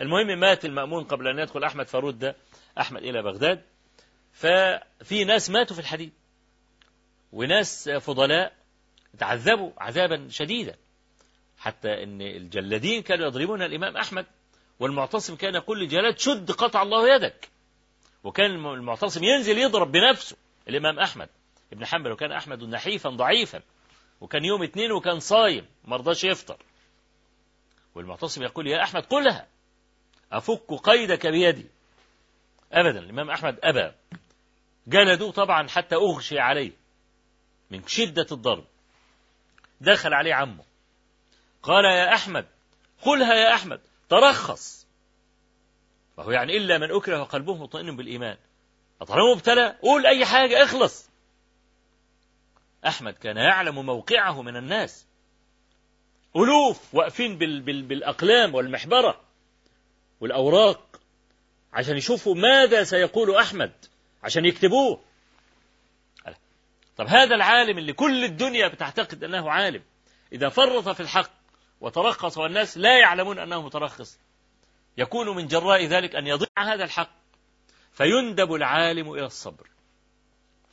B: المهم مات المأمون قبل أن يدخل أحمد فرد أحمد إلى بغداد. ففي ناس ماتوا في الحديد وناس فضلاء تعذبوا عذابا شديدا حتى إن الجلادين كانوا يضربون الإمام أحمد والمعتصم كان يقول للجلاد شد قطع الله يدك. وكان المعتصم ينزل يضرب بنفسه. الإمام أحمد ابن حنبل وكان أحمد نحيفا ضعيفا وكان يوم اثنين وكان صايم ما رضاش يفطر. والمعتصم يقول يا أحمد قلها أفك قيدك بيدي. ابدا الإمام أحمد أبى. جلدوه طبعا حتى أغشي عليه من شدة الضرب. دخل عليه عمه. قال يا أحمد قلها يا أحمد ترخص. فهو يعني إلا من أكره قلبه مطمئن بالإيمان. طالما مبتلى؟ قول أي حاجة اخلص. أحمد كان يعلم موقعه من الناس. ألوف واقفين بال بال بالأقلام والمحبرة والأوراق عشان يشوفوا ماذا سيقول أحمد عشان يكتبوه. طب هذا العالم اللي كل الدنيا بتعتقد أنه عالم إذا فرط في الحق وترخص والناس لا يعلمون أنه مترخص يكون من جراء ذلك أن يضيع هذا الحق. فيندب العالم إلى الصبر.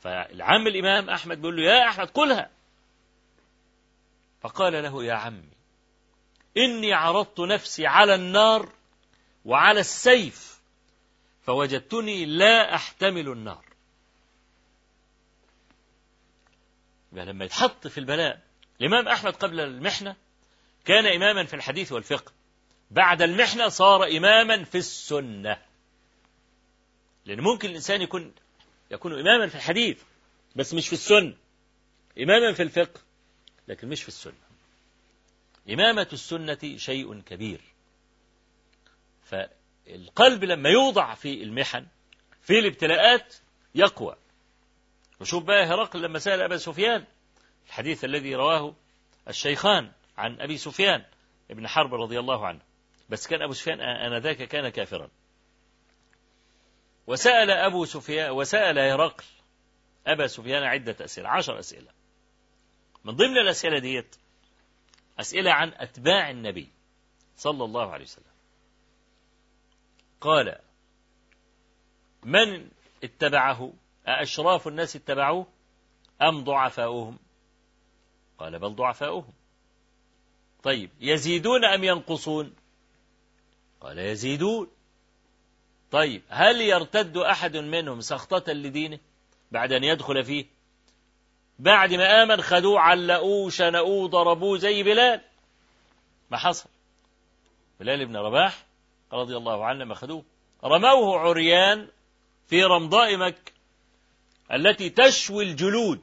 B: فالعم الإمام أحمد بيقول له يا أحمد قلها فقال له يا عمي إني عرضت نفسي على النار وعلى السيف فوجدتني لا أحتمل النار. لما يتحط في البلاء الإمام أحمد قبل المحنة كان إماما في الحديث والفقه. بعد المحنة صار إماما في السنة. لأن ممكن الإنسان يكون يكون إماما في الحديث بس مش في السنة إماما في الفقه لكن مش في السنة. إمامة السنة شيء كبير. فالقلب لما يوضع في المحن في الابتلاءات يقوى. وشوف بقى هرقل لما سأل أبا سفيان الحديث الذي رواه الشيخان عن أبي سفيان ابن حرب رضي الله عنه. بس كان أبو سفيان آنذاك كان كافرا. وسأل أبو سفيان وسأل هرقل. أبا سفيان عدة أسئلة عشر أسئلة. من ضمن الأسئلة ديت أسئلة عن أتباع النبي صلى الله عليه وسلم. قال من اتبعه؟ أأشراف الناس اتبعوه أم ضعفاؤهم؟ قال بل ضعفاؤهم. طيب يزيدون أم ينقصون؟ قال يزيدون. طيب هل يرتد أحد منهم سخطة لدينه بعد أن يدخل فيه؟ بعد ما آمن خدوه علقوه شنقوه ضربوه زي بلال. ما حصل. بلال بن رباح رضي الله عنه ما خدوه رموه عريان في رمضاء مكة التي تشوي الجلود.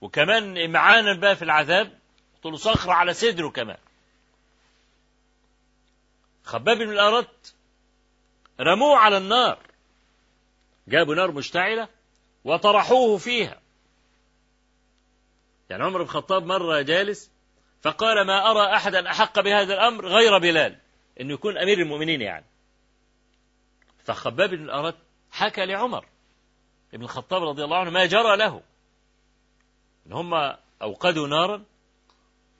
B: وكمان إمعانا بقى في العذاب له صخرة على صدره كمان. خباب بن الأرت رموه على النار. جابوا نار مشتعلة وطرحوه فيها. يعني عمر بن الخطاب مرة جالس فقال ما أرى أحدا أحق بهذا الأمر غير بلال. أنه يكون أمير المؤمنين يعني. فخباب بن الأرت حكى لعمر ابن الخطاب رضي الله عنه ما جرى له. إن هم أوقدوا نارا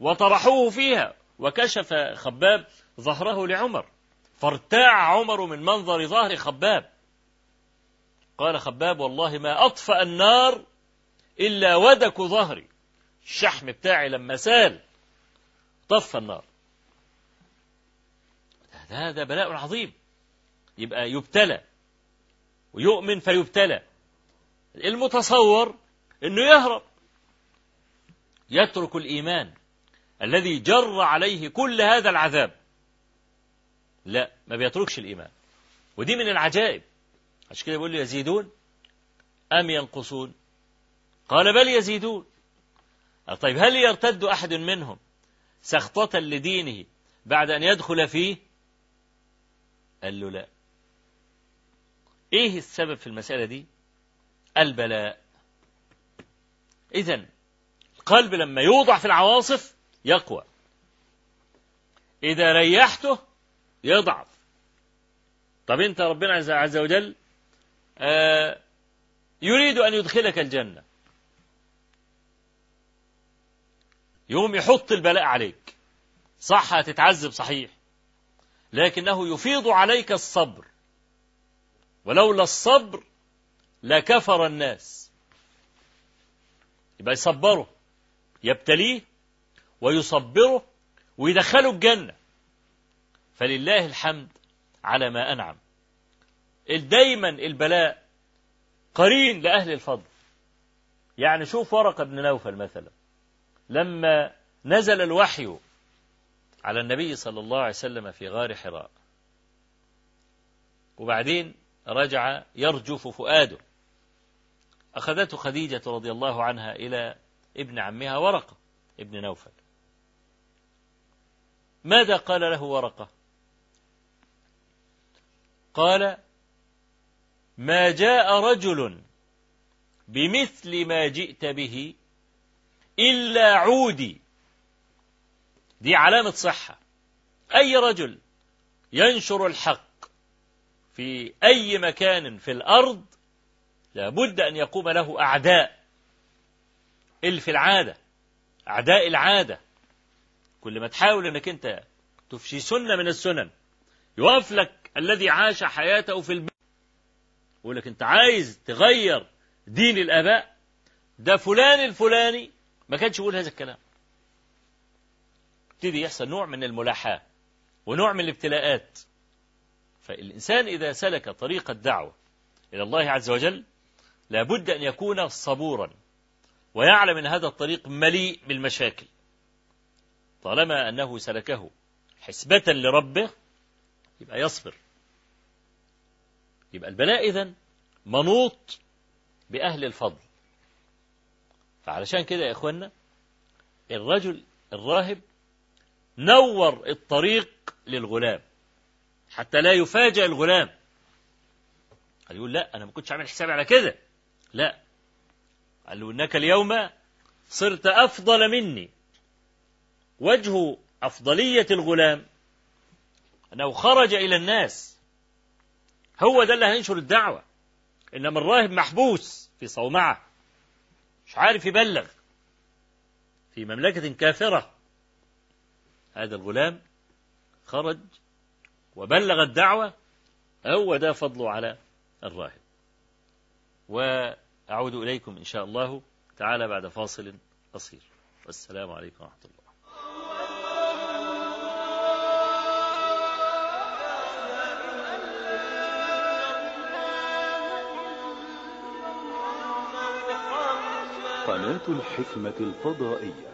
B: وطرحوه فيها. وكشف خباب ظهره لعمر. فارتاع عمر من منظر ظهر خباب. قال خباب والله ما أطفأ النار إلا ودك ظهري. الشحم بتاعي لما سال طفى النار. هذا بلاء عظيم. يبقى يبتلى ويؤمن فيبتلى. المتصور إنه يهرب. يترك الإيمان الذي جر عليه كل هذا العذاب. لا ما بيتركش الإيمان. ودي من العجائب. عشان كده بيقول لي يزيدون أم ينقصون؟ قال بل يزيدون. طيب هل يرتد أحد منهم سخطة لدينه بعد أن يدخل فيه؟ قال له لا. إيه السبب في المسألة دي؟ البلاء. إذا القلب لما يوضع في العواصف يقوى. إذا ريحته يضعف طب أنت ربنا عز وجل آه يريد أن يدخلك الجنة. يوم يحط البلاء عليك. صح هتتعذب صحيح. لكنه يفيض عليك الصبر. ولولا الصبر لكفر الناس. يبقى يصبره يبتليه ويصبره ويدخله الجنة. فلله الحمد على ما أنعم. دايما البلاء قرين لأهل الفضل. يعني شوف ورقة بن نوفل مثلا. لما نزل الوحي على النبي صلى الله عليه وسلم في غار حراء وبعدين رجع يرجف فؤاده. أخذته خديجة رضي الله عنها إلى ابن عمها ورقة ابن نوفل. ماذا قال له ورقة؟ قال ما جاء رجل بمثل ما جئت به إلا عودي. دي علامة صحة. أي رجل ينشر الحق في أي مكان في الأرض لابد أن يقوم له أعداء. اللي في العادة أعداء العادة. كل ما تحاول أنك أنت تفشي سنة من السنن يقف لك الذي عاش حياته في البيت يقول لك أنت عايز تغير دين الآباء؟ ده فلان الفلاني. ما كانش يقول هذا الكلام. ابتدي يحصل نوع من الملاحاة ونوع من الابتلاءات. فالإنسان إذا سلك طريق الدعوة إلى الله عز وجل لابد أن يكون صبورا ويعلم أن هذا الطريق مليء بالمشاكل. طالما أنه سلكه حسبة لربه يبقى يصبر. يبقى البلاء إذن منوط بأهل الفضل. فعلشان كده يا إخوانا الرجل الراهب نور الطريق للغلام حتى لا يفاجأ الغلام. قال يقول لا أنا ما كنتش عامل حسابي على كده. لا. قال له إنك اليوم صرت أفضل مني. وجه أفضلية الغلام أنه خرج إلى الناس. هو ده اللي هينشر الدعوة. إنما الراهب محبوس في صومعة. مش عارف يبلغ. في مملكة كافرة. هذا الغلام خرج وبلغ الدعوة. هو ده فضله على الراهب. وأعود إليكم إن شاء الله تعالى بعد فاصل قصير. والسلام عليكم ورحمة الله.
C: قناة الحكمة الفضائية.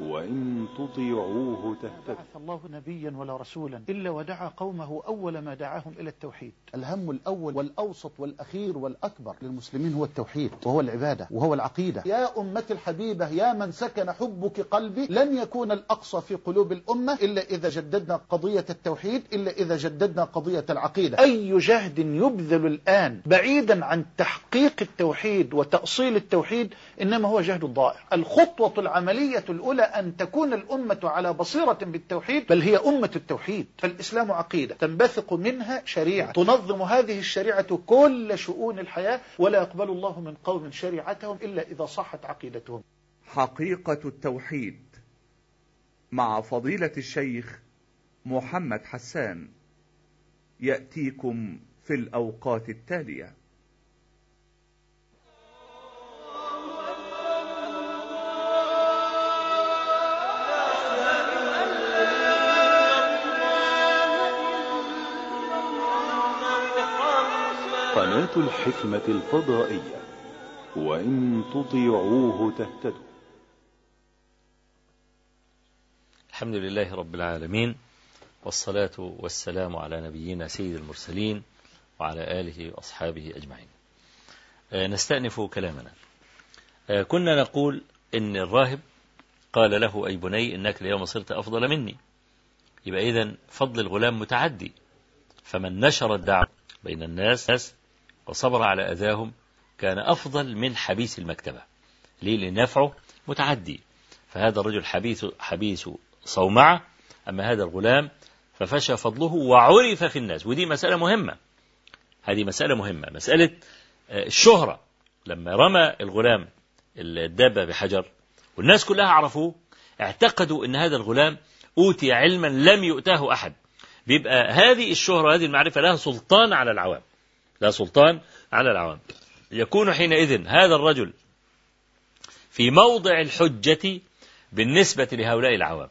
C: وإن تطيعوه تهتدوا.
D: بعث الله نبيا ولا رسولا إلا ودعا قومه أول ما دعاهم إلى التوحيد. الهم الأول والأوسط والأخير والأكبر للمسلمين هو التوحيد وهو العبادة وهو العقيدة. يا أمتي الحبيبة يا من سكن حبك قلبي لن يكون الأقصى في قلوب الأمة إلا إذا جددنا قضية التوحيد إلا إذا جددنا قضية العقيدة. أي جهد يبذل الآن بعيدا عن تحقيق التوحيد وتأصيل التوحيد إنما هو جهد ضائع. الخطوة العملية الأولى أن تكون الأمة على بصيرة بالتوحيد بل هي أمة التوحيد. فالإسلام عقيدة. تنبثق منها شريعة. تنظم هذه الشريعة كل شؤون الحياة ولا يقبل الله من قوم شريعتهم إلا إذا صحت عقيدتهم.
E: حقيقة التوحيد مع فضيلة الشيخ محمد حسان يأتيكم في الأوقات التالية.
C: قناة الحكمة الفضائية. وإن تطيعوه تهتدوا.
B: الحمد لله رب العالمين والصلاة والسلام على نبينا سيد المرسلين وعلى آله وأصحابه أجمعين. آه، نستأنف كلامنا. آه، كنا نقول إن الراهب قال له أي بني إنك اليوم صرت أفضل مني. يبقى إذن فضل الغلام متعدي فمن نشر الدعوة بين الناس وصبر على أذاهم كان أفضل من حبيس المكتبة. ليه؟ لأن نفعه متعدي. فهذا الرجل حبيس, حبيس صومعة. أما هذا الغلام ففشى فضله وعرف في الناس. ودي مسألة مهمة. هذه مسألة مهمة. مسألة الشهرة. لما رمى الغلام الدابة بحجر والناس كلها عرفوه اعتقدوا أن هذا الغلام أوتي علما لم يؤتاه أحد. بيبقى هذه الشهرة هذه المعرفة لها سلطان على العوام. لا سلطان على العوام. يكون حينئذ هذا الرجل في موضع الحجة بالنسبة لهؤلاء العوام.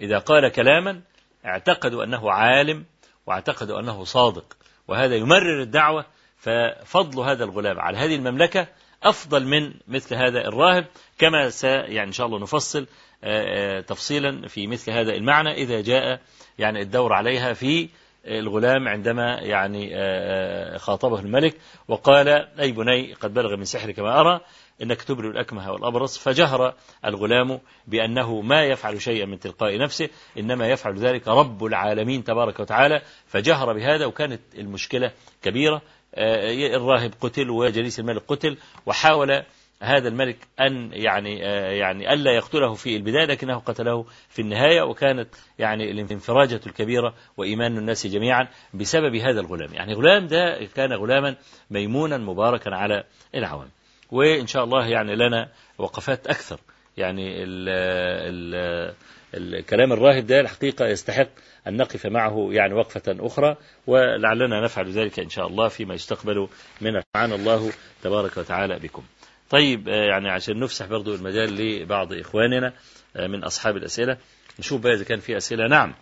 B: إذا قال كلاما اعتقدوا أنه عالم واعتقدوا أنه صادق وهذا يمرر الدعوة ففضل هذا الغلام على هذه المملكة أفضل من مثل هذا الراهب كما س يعني إن شاء الله نفصل تفصيلا في مثل هذا المعنى إذا جاء يعني الدور عليها في الغلام عندما يعني خاطبه الملك وقال أي بني قد بلغ من سحرك ما أرى إنك تبرئ الأكمه والأبرص. فجهر الغلام بأنه ما يفعل شيئا من تلقاء نفسه إنما يفعل ذلك رب العالمين تبارك وتعالى. فجهر بهذا وكانت المشكلة كبيرة. الراهب قتل وجليس الملك قتل وحاول هذا الملك أن يعني آه، يعني ألا يقتله في البداية لكنه قتله في النهاية وكانت يعني الانفراجة الكبيرة وإيمان الناس جميعا بسبب هذا الغلام. يعني غلام ده كان غلاما ميمونا مباركا على العوام. وإن شاء الله يعني لنا وقفات أكثر. يعني ال ال الكلام الراهب ده الحقيقة يستحق أن نقف معه يعني وقفة أخرى ولعلنا نفعل ذلك إن شاء الله فيما يستقبل من معنا الله تبارك وتعالى بكم. طيب آه، يعني عشان نفسح برضو المجال لبعض إخواننا آه، من أصحاب الأسئلة نشوف بقى إذا كان في أسئلة. نعم.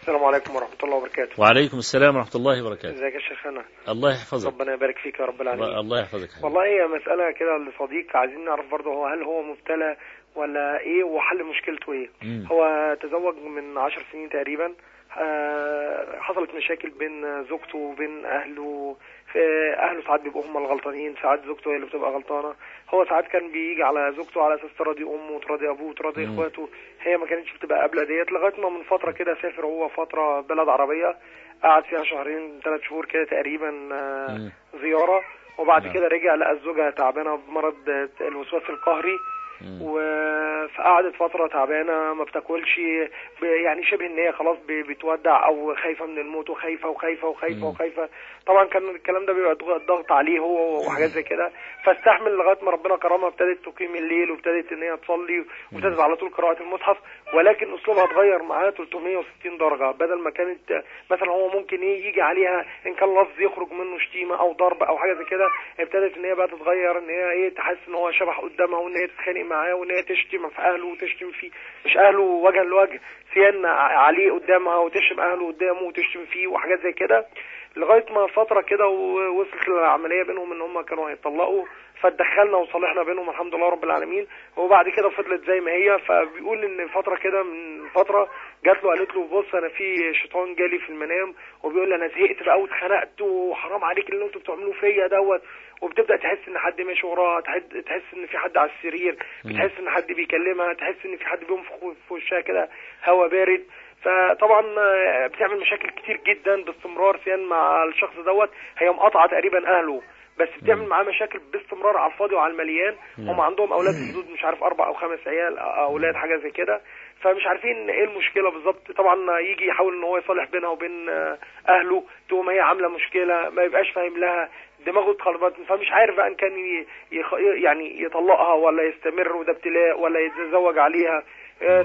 F: السلام عليكم ورحمة الله وبركاته.
B: وعليكم السلام ورحمة الله وبركاته.
F: إزيك يا شيخنا؟
B: الله يحفظك.
F: ربنا يبارك فيك يا رب العالمين.
B: الله يحفظك حبيبي.
F: والله هي مسألة كده لصديق عايزين نعرف برضه هو هل هو مبتلى ولا إيه وحل مشكلته إيه.
B: مم.
F: هو تزوج من عشر سنين تقريبا آه، حصلت مشاكل بين زوجته وبين أهله أهله ساعات بيبقوا هم الغلطانين ساعات زوجته هي اللي بتبقى غلطانة هو ساعات كان بيجي على زوجته على أساس تراضي أمه وتراضي أبوه وتراضي. إخواته هي ما كانتش بتبقى قابلة ديت لغاية ما من فترة كده سافر هو فترة بلد عربية قعد فيها شهرين ثلاث شهور كده تقريبا آه،. زيارة وبعد
B: نعم.
F: كده رجع لقى الزوجه تعبانة بمرض آه، الوسواس القهري فقعدت فترة تعبانة ما بتاكلش يعني شبه إن هي خلاص بتودع أو خايفة من الموت وخايفة وخايفة
B: مم.
F: وخايفة. طبعا كان الكلام ده بيبقى ضغ- ضغط عليه هو وحاجات زي كده. فاستحمل لغاية ما ربنا كرمها ابتدت تقيم الليل وابتدت إن هي تصلي وابتدت على طول قراءة المصحف. ولكن أسلوبها اتغير معاها 360 درجة بدل ما كانت مثلا هو ممكن إيه يجي عليها إن كان لفظ يخرج منه شتيمة أو ضرب أو حاجة زي كده ابتدت إن هي بقى تتغير إن هي إيه تحس إن هو شبح قدامها وإن هي تتخانق معاه وإن هي تشتم في أهله وتشتم فيه مش أهله وجها لوجه سيان عليه قدامها وتشتم أهله قدامه وتشتم فيه وحاجات زي كده. لغاية ما فترة كده ووصلت العملية بينهم إن هم كانوا هيطلقوا فاتدخلنا وصالحنا بينهم الحمد لله رب العالمين. وبعد كده فضلت زي ما هي فبيقول إن فترة كده من فترة جات له قالت له بص أنا في شيطان جالي في المنام وبيقول لي أنا زهقت بقى واتخنقت وحرام عليك اللي أنتوا بتعملوه فيا دوت. وبتبدأ تحس إن حد ماشي وراها تحس إن في حد على السرير بتحس إن حد بيكلمها تحس إن في حد بينفخ في وشها كده هوا بارد. فطبعا آه، بتعمل مشاكل كتير جدا باستمرار سيان مع الشخص دوت. هي مقاطعة تقريبا أهله بس بتعمل معاه مشاكل باستمرار على الفاضي وعلى المليان. هم عندهم أولاد في حدود مش عارف أربع أو خمس عيال أولاد حاجة زي كده. فمش عارفين إيه المشكلة بالظبط. طبعا يجي يحاول إن هو يصالح بينها وبين آه، أهله تقوم هي عاملة مشكلة ما يبقاش فاهم لها دماغه اتخربت. فمش عارف بقى إن كان. يعني يطلقها ولا يستمر وده ابتلاء ولا يتزوج عليها.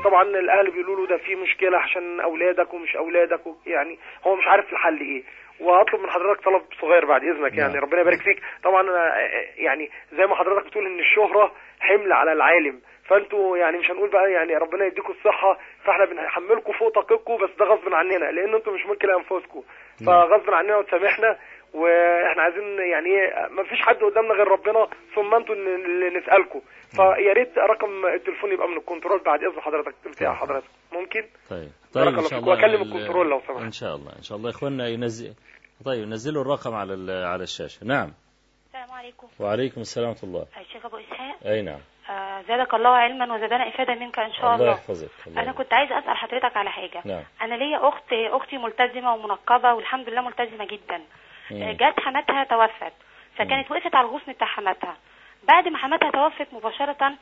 F: طبعا الأهل بيقولوا له ده في مشكلة عشان أولادك ومش أولادك يعني هو مش عارف الحل إيه. وهطلب من حضرتك طلب صغير بعد إذنك يعني
B: نعم.
F: ربنا يبارك فيك. طبعا أنا آه، يعني زي ما حضرتك بتقول إن الشهرة حمل على العالم. فأنتوا يعني مش هنقول بقى يعني ربنا يديكم الصحة فإحنا بنحملكم فوق طاقتكم بس ده غصب عننا لأن أنتوا مش ملك لانفسكم فغصب عننا وتسامحنا وإحنا عايزين يعني إيه ما فيش حد قدامنا غير ربنا ثم أنتوا اللي نسالكم فيا ريت رقم التليفون يبقى من الكنترول بعد إذن حضرتك بتاع حضرتك. ممكن؟
B: طيب. طيب إن شاء. الله
F: وأكلم
B: ال-
F: الكنترول لو سمحت.
B: إن شاء الله إن شاء الله. إخواننا ينزل طيب نزلوا الرقم على ال- على الشاشة. نعم.
G: السلام عليكم.
B: وعليكم السلام ورحمة الله.
G: الشيخ أبو إسحاق.
B: أي نعم.
G: آه زادك الله علما وزادنا إفادة منك إن شاء
B: الله
G: الله.
B: يحفظك. الله
G: أنا كنت عايزه أسأل حضرتك على حاجة.
B: نعم.
G: أنا ليا أخت أختي ملتزمة ومنقبة والحمد لله ملتزمة جدا. جت حماتها توفت فكانت وقفت على الغصن بتاع حماتها. بعد ما حماتها توفت مباشرة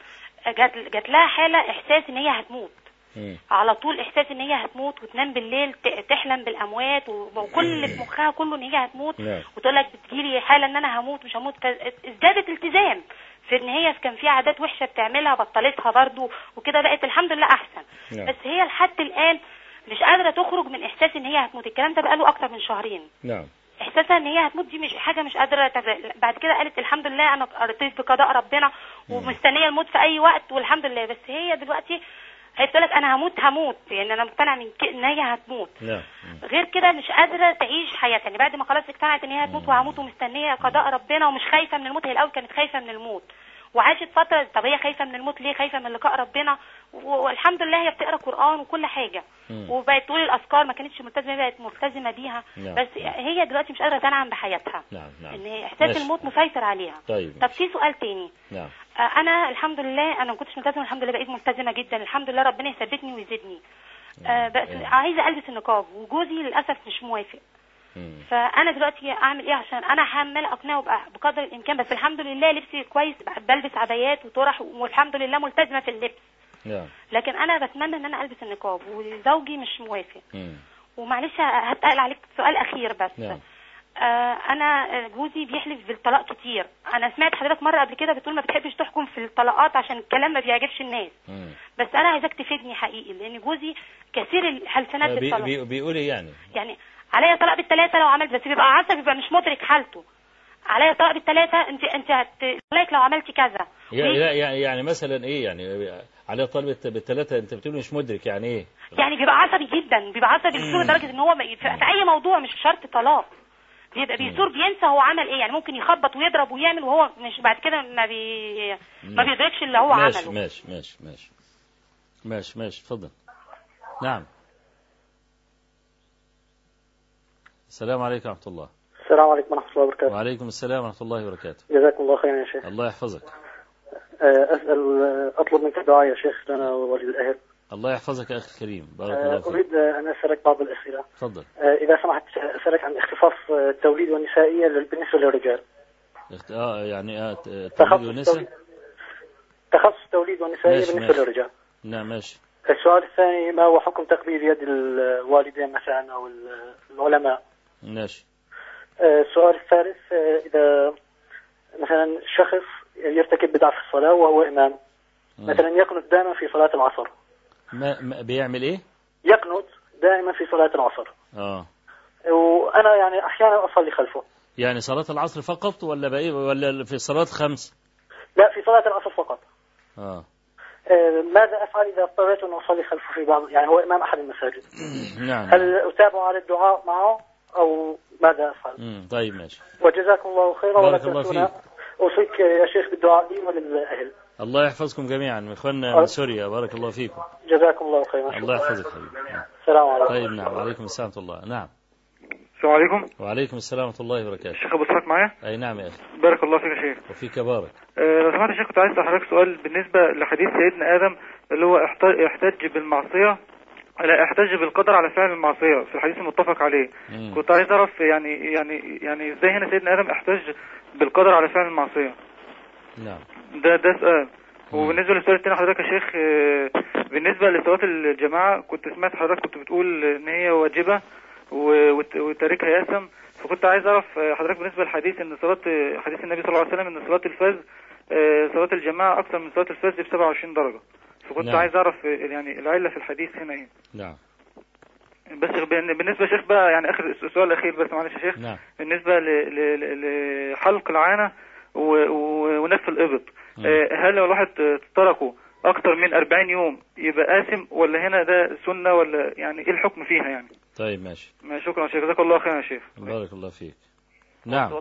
G: آه، جات جات لها حالة إحساس إن هي هتموت.
B: مم.
G: على طول إحساس إن هي هتموت وتنام بالليل تحلم بالأموات و- وكل في مخها كله إن هي هتموت.
B: نعم.
G: وتقول لك بتجيلي حالة إن أنا هموت مش هموت. ازدادت التزام في إن هي كان في عادات وحشة بتعملها بطلتها برضو وكده بقت الحمد لله أحسن.
B: نعم.
G: بس هي لحد الآن مش قادرة تخرج من إحساس إن هي هتموت. الكلام ده بقاله أكتر من شهرين.
B: نعم.
G: إحساسها إن هي هتموت دي مش حاجة مش قادرة تب... بعد كده قالت الحمد لله أنا رضيت بقضاء ربنا ومستنية الموت في أي وقت والحمد لله. بس هي دلوقتي هي بتقول لك أنا هموت هموت. يعني أنا مقتنعة من. إن هي هتموت. غير كده مش قادرة تعيش حياتها. يعني بعد ما خلاص اقتنعت إن هي هتموت وهموت ومستنية قضاء ربنا ومش خايفة من الموت. هي الأول كانت خايفة من الموت. وعاشت فترة طب هي خايفة من الموت ليه؟ خايفة من لقاء ربنا. والحمد لله هي بتقرأ قرآن وكل حاجة.
B: مم.
G: وبقت تقول الاذكار ما كانتش ملتزمة بقت ملتزمة بيها.
B: نعم.
G: بس هي دلوقتي مش قادرة تنعم بحياتها.
B: نعم نعم.
G: إحساس
B: ماشي.
G: الموت مسيطر عليها.
B: طيب.
G: طب في سؤال تاني.
B: نعم.
G: آه، أنا الحمد لله أنا ما كنتش ملتزمة الحمد لله بقيت ملتزمة جدا. الحمد لله ربنا يثبتني ويزيدني. آه، بس
B: نعم.
G: عايزة ألبس النقاب وجوزي للأسف مش موافق. فأنا دلوقتي أعمل إيه؟ عشان أنا عماله أقنعه بق- بقدر الإمكان بس الحمد لله لبسي كويس بلبس عبايات وطرح والحمد لله ملتزمة في اللبس.
B: نعم.
G: لكن أنا بتمنى إن أنا ألبس النقاب وزوجي مش موافق. ومعلش هتقل عليك سؤال أخير بس.
B: نعم.
G: آه أنا جوزي بيحلف بالطلاق كتير. أنا سمعت حضرتك مرة قبل كده بتقول ما بتحبش تحكم في الطلاقات عشان الكلام ما بيعجبش الناس.
B: مم.
G: بس أنا عايزاك تفيدني حقيقي لأن جوزي كثير الحلفانات
B: بي
G: بالطلاق
B: بي بيقول إيه يعني؟
G: يعني عليا طلاق بالثلاثه لو عملت بس بيبقى عصبي بيبقى مش مدرك حالته. عليا طلاق بالثلاثه انت انت هتطلقك لو عملتي كذا.
B: يا- لا يعني يعني مثلا إيه يعني؟ عليه طالب بالثلاثه انت بتقول مش مدرك يعني إيه؟
G: يعني بيبقى عصبي جدا بيبقى عصبي بيثور لدرجه إن هو في أي موضوع مش شرط طلاق. بيبقى بيثور بينسى هو عمل إيه. يعني ممكن يخبط ويضرب ويعمل وهو مش بعد كده ما بي ما. بيدركش اللي هو
B: ماشي
G: عمله.
B: ماشي ماشي ماشي. ماشي ماشي اتفضل. نعم. السلام عليكم ورحمة الله.
H: السلام عليكم ورحمة الله وبركاته.
B: وعليكم السلام ورحمة الله وبركاته.
H: جزاكم الله خيرا يا شيخ.
B: الله يحفظك.
H: آه، أسأل آه، أطلب منك دعاء يا شيخ لنا وولي الأهل.
B: الله يحفظك يا أخي الكريم. بارك
H: آه،
B: الله فيك.
H: أريد أن أسألك بعض الأسئلة.
B: تفضل.
H: إذا سمحت أسألك عن اختصاص التوليد والنسائية بالنسبة للرجال.
B: آه يعني آه التوليد والنساء؟
H: تخصص التوليد والنسائية بالنسبة
B: ماشي.
H: للرجال.
B: نعم ماشي.
H: السؤال الثاني ما هو حكم تقبيل يد الوالدين مثلا أو ال- العلماء؟
B: ماشي.
H: آه، السؤال الثالث آه، إذا مثلا شخص يرتكب بدعة في الصلاة وهو إمام. مثلا يقنط دائما في صلاة العصر.
B: ما, ما بيعمل إيه؟
H: يقنط دائما في صلاة العصر.
B: آه.
H: وأنا يعني أحيانا أصلي خلفه.
B: يعني صلاة العصر فقط ولا بقى ولا في صلاة خمس؟
H: لا في صلاة العصر فقط.
B: آه.
H: آه، ماذا أفعل إذا اضطريت أن أصلي خلفه في بعض؟ يعني هو إمام أحد المساجد.
B: نعم.
H: هل أتابع على الدعاء معه؟ أو ماذا أفعل؟
B: مم. طيب ماشي.
H: وجزاكم الله خيرا ولا
B: بارك الله
H: تنسونا.
B: فيك.
H: أوصيك يا شيخ بالدعاء لي وللأهل.
B: الله يحفظكم جميعا. من إخواننا من سوريا بارك الله فيكم.
H: جزاكم الله خيرا.
B: الله يحفظك حبيبي.
H: السلام عليكم.
B: طيب نعم. وعليكم السلام ورحمة الله. نعم.
I: السلام عليكم.
B: وعليكم السلام ورحمة الله وبركاته.
I: الشيخ أبو معايا؟
B: أي نعم يا أخي.
I: بارك الله فيك يا شيخ.
B: وفيك بارك.
I: آه، لو سمحت يا شيخ كنت عايز أسأل حضرتك سؤال بالنسبة لحديث سيدنا آدم اللي هو احت- احتج بالمعصية. لا أحتج بالقدر على فعل المعصية في الحديث المتفق عليه.
B: مم.
I: كنت عايز أعرف يعني يعني يعني إزاي هنا سيدنا آدم أحتج بالقدر على فعل المعصية؟
B: نعم.
I: ده ده سؤال.
B: مم.
I: وبالنسبة للسؤال الثاني حضرتك يا شيخ آه، بالنسبة لصلاة الجماعة كنت سمعت حضرتك كنت بتقول إن هي واجبة و- وت- وتاركها يأثم. فكنت عايز أعرف آه، حضرتك بالنسبة للحديث إن صلاة آه، حديث النبي صلى الله عليه وسلم إن صلاة الفجر آه، صلاة الجماعة أكثر من صلاة الفجر ب 27 درجة. فكنت
B: نعم.
I: عايز أعرف يعني العلة في الحديث هنا إيه؟
B: نعم.
I: بس بن- بالنسبة يا شيخ بقى يعني آخر السؤال الأخير بس معلش يا شيخ.
B: نعم.
I: بالنسبة ل- ل- ل- لحلق العانة و- و- ونف الإبط
B: مم.
I: آه، هل لو الواحد تركه أكتر من 40 يوم يبقى آثم ولا هنا ده سنة ولا يعني إيه الحكم فيها يعني؟
B: طيب ماشي.
I: ما شكرا يا شيخ. جزاك الله خيرا يا شيخ.
B: بارك الله فيك. نعم.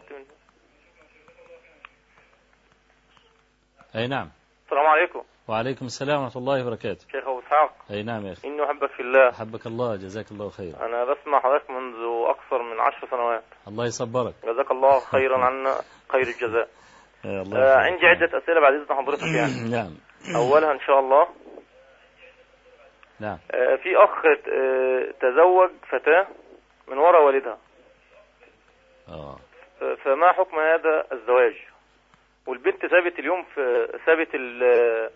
B: أي نعم.
J: السلام عليكم.
B: وعليكم السلام ورحمة الله وبركاته.
J: شيخ أبو إسحاق؟
B: أي نعم يا أخي.
J: إني أحبك في الله.
B: أحبك الله جزاك الله خيرا.
J: أنا بسمع حضرتك منذ أكثر من عشر سنوات.
B: الله يصبرك.
J: جزاك الله خيرا عنا خير الجزاء.
B: الله
J: آه. عندي عدة أسئلة بعد إذن حضرتك يعني.
B: نعم.
J: أولها إن شاء الله.
B: نعم.
J: آه في أخ آه تزوج فتاة من وراء والدها.
B: آه.
J: فما حكم هذا الزواج؟ والبنت سابت اليوم في سابت ال-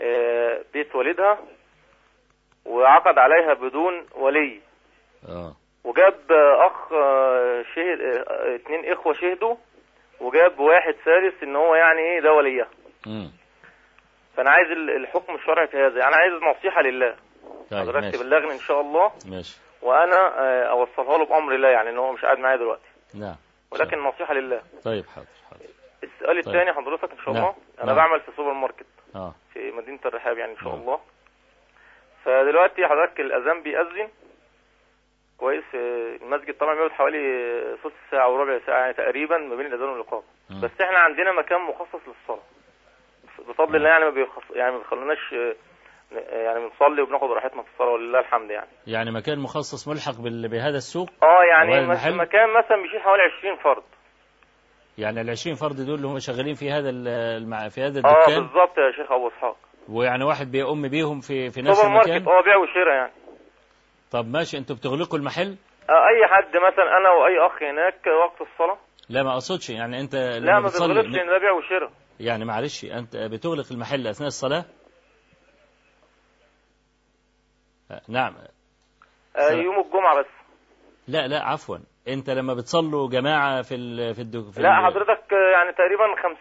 J: آه، بيت والدها وعقد عليها بدون ولي.
B: آه.
J: وجاب أخ آه، شهد آه، اتنين إخوة شهدوا. وجاب واحد ثالث إن هو يعني إيه ده وليها. فأنا عايز ال- الحكم الشرعي في هذا. أنا عايز نصيحة لله.
B: طيب
J: حضرتك تبلغني إن شاء الله.
B: ماشي.
J: وأنا أوصلها له بأمر الله يعني إن هو مش قاعد معايا دلوقتي.
B: نعم.
J: ولكن نصيحة لله.
B: طيب حاضر.
J: السؤال
B: طيب.
J: الثاني حضرتك إن شاء
B: نعم.
J: الله أنا
B: نعم.
J: بعمل في سوبر ماركت
B: آه
J: في مدينة الرحاب يعني إن شاء
B: نعم.
J: الله فدلوقتي حضرتك الأذان بيأذن كويس آه، المسجد طبعا بيقعد حوالي ثلث ساعة وربع ساعة يعني تقريبا ما بين الأذان والإقامة
B: مم.
J: بس إحنا عندنا مكان مخصص للصلاة بفضل الله يعني ما بيخص يعني ما بيخلوناش آه، يعني بنصلي وبناخد راحتنا في الصلاة ولله الحمد يعني
B: يعني مكان مخصص ملحق بهذا السوق
J: آه يعني؟ مكان مثلا بيشيل حوالي 20 فرد
B: يعني ال 20 فرد دول اللي هم شغالين في هذا ال- المع... في هذا
J: آه
B: الدكان؟
J: بالظبط يا شيخ أبو إسحاق.
B: ويعني واحد بيقوم بيهم في في نفس
J: سوبر ماركت
B: المكان؟
J: آه بيع وشراء يعني.
B: طب ماشي أنتوا بتغلقوا المحل؟
J: آه، أي حد مثلا أنا وأي أخ هناك وقت الصلاة.
B: لا ما أقصدش يعني أنت
J: لا ما
B: بتصلي
J: بتغلبش لأن ده بيع وشراء
B: يعني معلش أنت بتغلق المحل أثناء الصلاة؟ آه، نعم.
J: آه،. يوم الجمعة بس.
B: لا لا عفوا. انت لما بتصلوا جماعة في ال... في الدك... في
J: لا
B: ال-
J: حضرتك يعني تقريبا خمس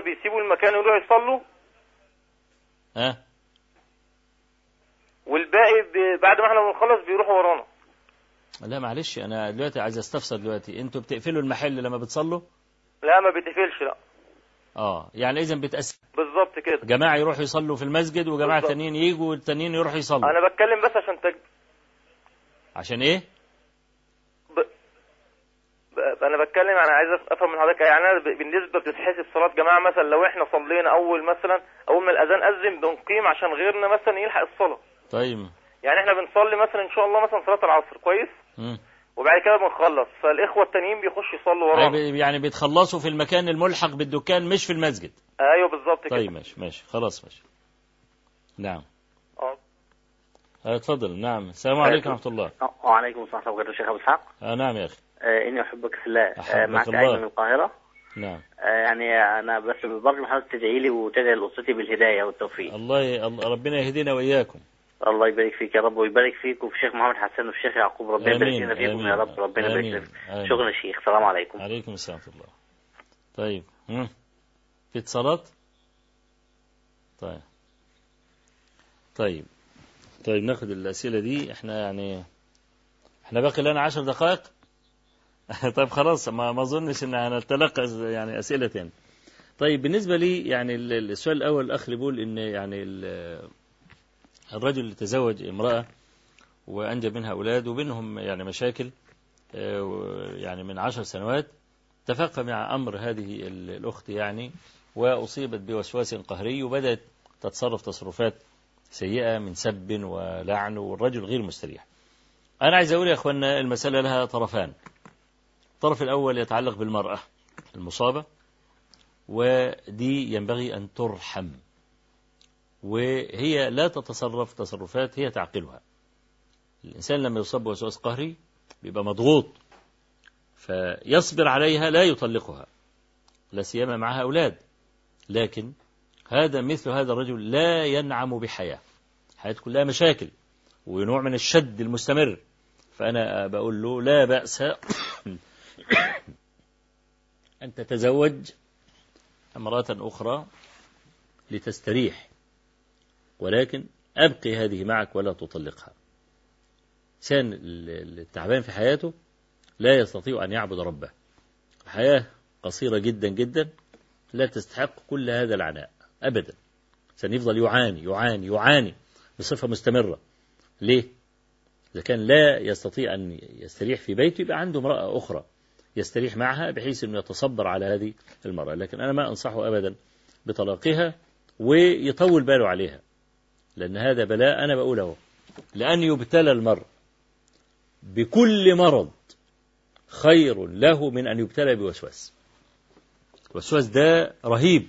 J: 60% بيسيبوا المكان ويروحوا يصلوا.
B: ها؟
J: والباقي ب- بعد ما إحنا بنخلص بيروحوا ورانا.
B: لا معلش أنا دلوقتي عايز أستفسر دلوقتي. أنتوا بتقفلوا المحل لما بتصلوا؟
J: لا ما بيتقفلش لا.
B: آه يعني اذا بتقسم
J: بالظبط كده.
B: جماعة يروحوا يصلوا في المسجد
J: وجماعة.
B: تانيين يجوا والتانيين يروحوا يصلوا.
J: أنا بتكلم بس عشان تج...
B: عشان
J: إيه. أنا بتكلم أنا عايز افهم من حضرتك يعني أنا بالنسبة بتتحسب صلاه جماعة مثلا لو إحنا صلينا أول مثلا أول ما الأذان أذن بنقيم عشان غيرنا مثلا يلحق الصلاة.
B: طيب.
J: يعني إحنا بنصلي مثلا إن شاء الله مثلا صلاة العصر كويس؟
B: مم.
J: وبعد كده بنخلص. فالإخوة التانيين بيخشوا يصلوا ورانا
B: يعني يعني بيتخلصوا في المكان الملحق بالدكان مش في المسجد.
J: أيوه بالظبط كده.
B: طيب ماشي ماشي. خلاص ماشي. نعم.
J: آه.
B: آه، اتفضل. نعم. السلام عليكم ورحمة الله.
K: وعليكم السلام ورحمة الله. وبركاته شيخ أبو إسحاق.
B: آه نعم يا أخي.
K: آه إني أحبك في الله. آه معك
B: الله.
K: أيمن من القاهرة.
B: نعم.
K: آه يعني أنا بس برجو حضرتك تدعي لي وتدعي لأسرتي بالهداية والتوفيق.
B: الله ربنا يهدينا وإياكم.
K: الله يبارك فيك يا رب ويبارك فيك وفي الشيخ محمد حسن وفي الشيخ يعقوب. ربنا يبارك لنا فيكم يا رب. ربنا يبارك لنا
B: آمين.
K: شكرا يا شيخ. السلام عليكم.
B: عليكم السلام ورحمة الله. طيب مم. في اتصالات؟ طيب. طيب. طيب ناخد الأسئلة دي. إحنا يعني إحنا باقي لنا عشر دقائق. طيب خلاص ما ما أظنش إن هنتلقى يعني أسئلة تاني. طيب بالنسبة لي يعني ال- ال- السؤال الأول الأخ بيقول إن يعني ال- الرجل اللي تزوج امرأة وأنجب منها أولاد وبينهم يعني مشاكل يعني من عشر سنوات تفاقم مع أمر هذه ال- الأخت يعني وأصيبت بوسواس قهري وبدأت تتصرف تصرفات سيئة من سب ولعن والرجل غير مستريح. أنا عايز أقول يا أخوانا المسألة لها طرفان. الطرف الأول يتعلق بالمرأة المصابة ودي ينبغي أن ترحم وهي لا تتصرف تصرفات هي تعقلها. الإنسان لما يصاب بوسواس قهري بيبقى مضغوط فيصبر عليها لا يطلقها لا سيما معها أولاد. لكن هذا مثل هذا الرجل لا ينعم بحياة حياته كلها مشاكل ونوع من الشد المستمر. فأنا بقول له لا بأس أن تتزوج امرأة أخرى لتستريح ولكن أبقي هذه معك ولا تطلقها. إنسان التعبان في حياته لا يستطيع أن يعبد ربه. حياة قصيرة جدا جدا لا تستحق كل هذا العناء أبدا. سنفضل يعاني يعاني يعاني بصفة مستمرة. ليه؟ إذا كان لا يستطيع أن يستريح في بيته يبقى عنده امرأة أخرى. يستريح معها بحيث أنه يتصبر على هذه المرأة. لكن أنا ما أنصحه أبدا بطلاقها ويطول باله عليها لأن هذا بلاء أنا بقوله لأن يبتلى المرء بكل مرض خير له من أن يبتلى بوسواس. الوسواس ده رهيب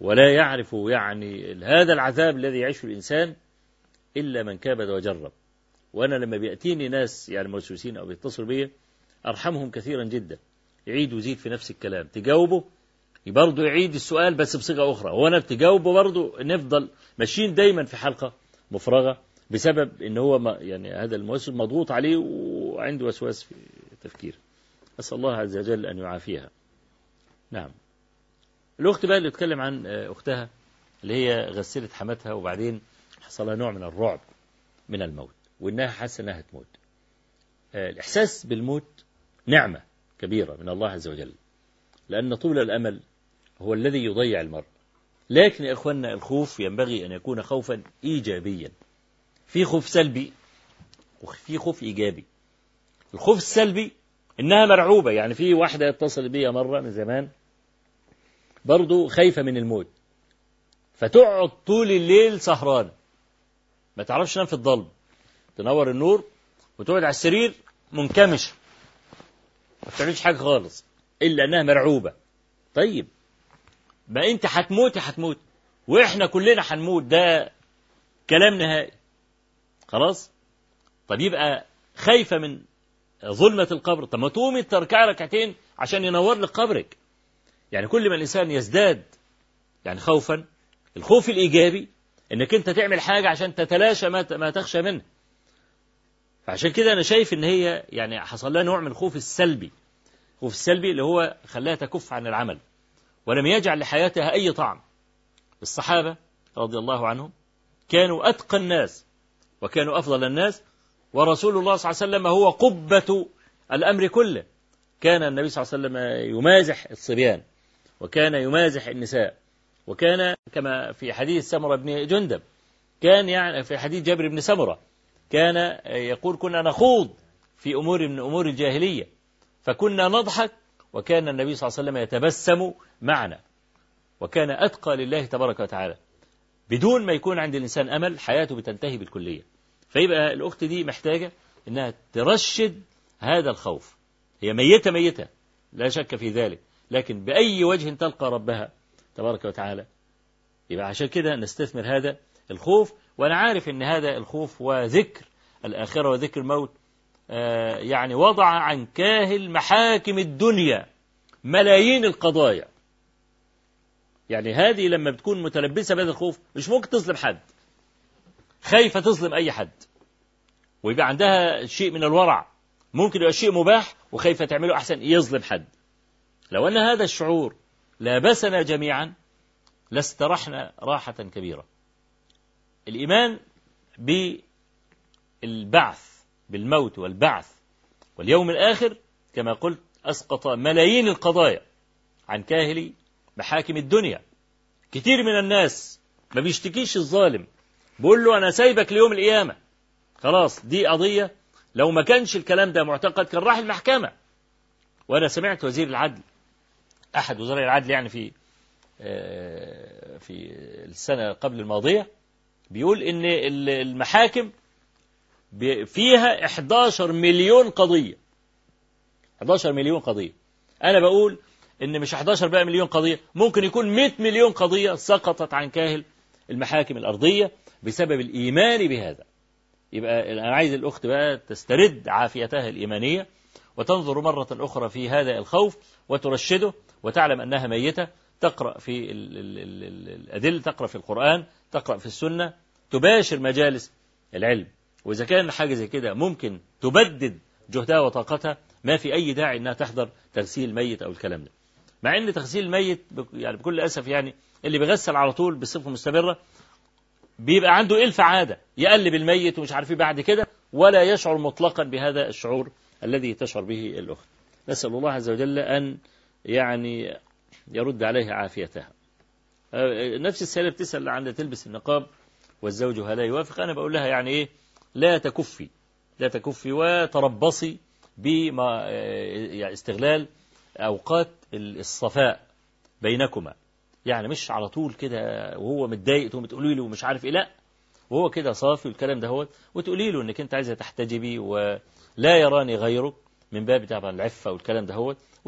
B: ولا يعرف يعني هذا العذاب الذي يعيشه الإنسان إلا من كابد وجرب. وأنا لما بيأتيني ناس يعني موسوسين أو بيتصلوا بي أرحمهم كثيرا جدا. يعيد ويزيد في نفس الكلام. تجاوبه؟ برضه يعيد السؤال بس بصيغة أخرى. وأنا بتجاوبه برضه نفضل ماشيين دايما في حلقة مفرغة بسبب إن هو ما يعني هذا الموسوس مضغوط عليه وعنده وسواس في التفكير أسأل الله عز وجل أن يعافيها. نعم. الأخت بقى اللي تتكلم عن أختها اللي هي غسلت حماتها وبعدين حصل لها نوع من الرعب من الموت وإنها حاسة إنها هتموت. الإحساس بالموت نعمة كبيرة من الله عز وجل. لأن طول الأمل هو الذي يضيع المرء. لكن يا إخواننا الخوف ينبغي أن يكون خوفا ايجابيا. في خوف سلبي وفي خوف إيجابي. الخوف السلبي إنها مرعوبة. يعني في واحدة اتصل بي مرة من زمان برضو خايفة من الموت. فتقعد طول الليل سهرانة ما تعرفش تنام في الظلم. تنور النور وتقعد على السرير منكمشة ما بتعملش حاجة خالص إلا أنها مرعوبة. طيب ما أنت هتموتي هتموت وإحنا كلنا هنموت ده كلام نهائي. خلاص؟ طب يبقى خايفة من ظلمة القبر. طب ما تقومي تركعي ركعتين عشان ينور لك قبرك. يعني كل ما الإنسان يزداد يعني خوفا الخوف الإيجابي إنك أنت تعمل حاجة عشان تتلاشى ما تخشى منه. فعشان كده أنا شايف إن هي يعني حصل لها نوع من الخوف السلبي الخوف السلبي اللي هو خلاها تكف عن العمل ولم يجعل لحياتها أي طعم. الصحابة رضي الله عنهم كانوا أتقى الناس وكانوا أفضل الناس ورسول الله صلى الله عليه وسلم هو قبة الأمر كله. كان النبي صلى الله عليه وسلم يمازح الصبيان وكان يمازح النساء وكان كما في حديث سمرة بن جندب كان يعني في حديث جابر بن سمرة كان يقول كنا نخوض في أمور من أمور الجاهلية فكنا نضحك وكان النبي صلى الله عليه وسلم يتبسم معنا وكان أتقى لله تبارك وتعالى. بدون ما يكون عند الإنسان أمل حياته بتنتهي بالكلية. فيبقى الأخت دي محتاجة أنها ترشد هذا الخوف. هي ميتة ميتة لا شك في ذلك. لكن بأي وجه تلقى ربها تبارك وتعالى يبقى عشان كده نستثمر هذا الخوف وأنا عارف أن هذا الخوف وذكر الآخرة وذكر الموت آه يعني وضع عن كاهل محاكم الدنيا ملايين القضايا. يعني هذه لما بتكون متلبسة بهذا الخوف مش ممكن تظلم حد. خايفة تظلم أي حد. ويبقى عندها شيء من الورع. ممكن يبقى شيء مباح وخايفة تعمله أحسن يظلم حد. لو أن هذا الشعور لابسنا جميعا لاسترحنا راحة كبيرة. الإيمان بالبعث بالموت والبعث. واليوم الآخر كما قلت أسقط ملايين القضايا عن كاهل محاكم الدنيا. كتير من الناس ما بيشتكيش الظالم بيقول له أنا سايبك ليوم القيامة. خلاص دي قضية لو ما كانش الكلام ده معتقد كان راح المحكمة. وأنا سمعت وزير العدل أحد وزراء العدل يعني في في السنة قبل الماضية بيقول إن المحاكم فيها 11 مليون قضية. 11 مليون قضية. أنا بقول إن مش 11 بقى مليون قضية ممكن يكون 100 مليون قضية سقطت عن كاهل المحاكم الأرضية بسبب الإيمان بهذا. يبقى أنا عايز الأخت بقى تسترد عافيتها الإيمانية وتنظر مرة أخرى في هذا الخوف وترشده وتعلم أنها ميتة تقرأ في الأدلة تقرأ في القرآن تقرأ في السنة تباشر مجالس العلم. وإذا كان حاجة زي كده ممكن تبدد جهدها وطاقتها ما في أي داعي أنها تحضر تغسيل الميت أو الكلام ده. مع أن تغسيل الميت يعني بكل أسف يعني اللي بيغسل على طول بصفة مستمرة بيبقى عنده إلف عادة يقلب الميت ومش عارف بعد كده ولا يشعر مطلقا بهذا الشعور الذي تشعر به الأخت. نسأل الله عز وجل أن يعني يرد عليها عافيتها. نفس السائلة بتسأل عن تلبس النقاب وزوجها لا يوافق أنا بقول لها يعني إيه؟ لا تكفي لا تكفي وتربصي بما يعني استغلال أوقات الصفاء بينكما. يعني مش على طول كده وهو متضايق تقوم تقولي له مش عارف إيه لا. وهو كده صافي والكلام ده هو وتقولي له إنك أنت عايزة تحتجبي ولا يراني غيرك من باب طبعا العفة والكلام ده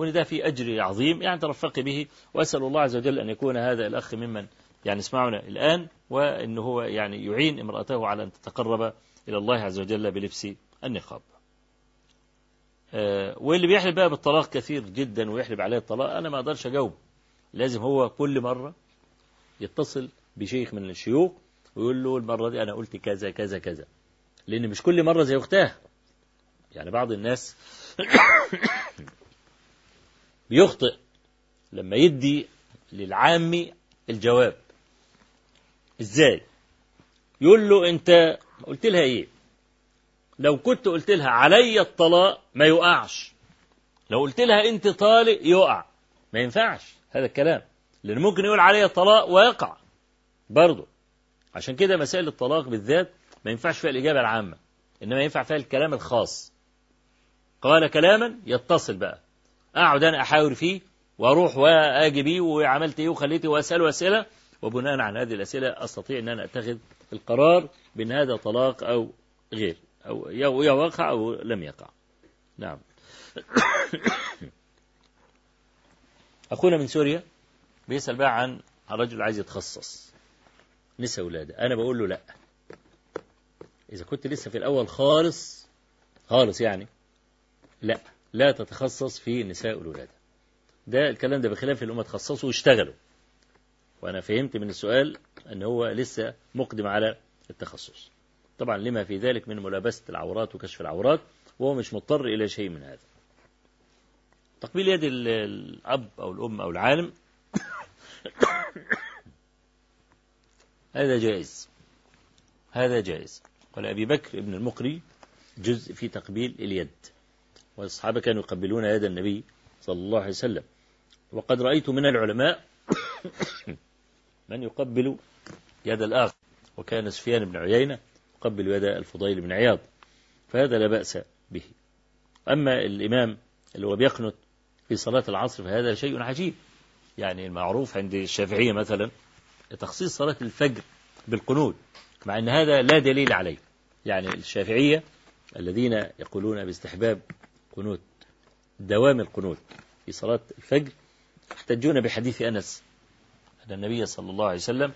B: ده في أجر عظيم يعني ترفقي به. وأسأل الله عز وجل أن يكون هذا الأخ ممن يعني يسمعنا الآن وإن هو يعني يعين امرأته على أن تتقرب إلى الله عز وجل بلبس النقاب. أه واللي بيحلف بقى بالطلاق كثير جدا ويحلف عليه الطلاق أنا ما أقدرش اجاوب لازم هو كل مرة يتصل بشيخ من الشيوخ ويقول له المرة دي أنا قلت كذا كذا كذا. لأن مش كل مرة زي أختها يعني بعض الناس بيخطئ لما يدي للعامي الجواب. إزاي؟ يقول له أنت قلت لها إيه؟ لو كنت قلت لها علي الطلاق ما يقعش. لو قلت لها أنت طالق يقع. ما ينفعش. هذا الكلام. لأن ممكن يقول عليه الطلاق ويقع برضه. عشان كده مسائل الطلاق بالذات ما ينفعش فيها الإجابة العامة. إنما ينفع فيها الكلام الخاص. قال كلاما يتصل بقى. أقعد أنا أحاور فيه وأروح وأجي بيه وعملت إيه وخليت وأسأله أسئلة وبناء على هذه الأسئلة أستطيع أن أنا أتخذ القرار بأن هذا طلاق أو غير أو يوقع أو لم يقع. نعم. أخونا من سوريا بيسأل بقى عن رجل عايز يتخصص. نسى ولاده أنا بقول له لا. إذا كنت لسه في الأول خالص خالص يعني لا. لا تتخصص في نساء الولادة. ده الكلام ده بخلاف اللي هم تخصصوا واشتغلوا. وأنا فهمت من السؤال أن هو لسه مقدم على التخصص. طبعا لما في ذلك من ملابسة العورات وكشف العورات وهو مش مضطر إلى شيء من هذا. تقبيل يد ال- الأب أو الأم أو العالم. هذا جائز. هذا جائز. قال أبي بكر ابن المقري جزء في تقبيل اليد. والصحابة كانوا يقبلون يد النبي صلى الله عليه وسلم. وقد رأيت من العلماء من يقبل يد الآخر. وكان سفيان بن عيينة يقبل يد الفضيل بن عياض فهذا لا بأس به. أما الإمام اللي هو بيقنت في صلاة العصر فهذا شيء عجيب. يعني المعروف عند الشافعية مثلا تخصيص صلاة الفجر بالقنوت مع أن هذا لا دليل عليه. يعني الشافعية الذين يقولون باستحباب قنوت دوام القنوت في صلاة الفجر يحتجون بحديث أنس أن النبي صلى الله عليه وسلم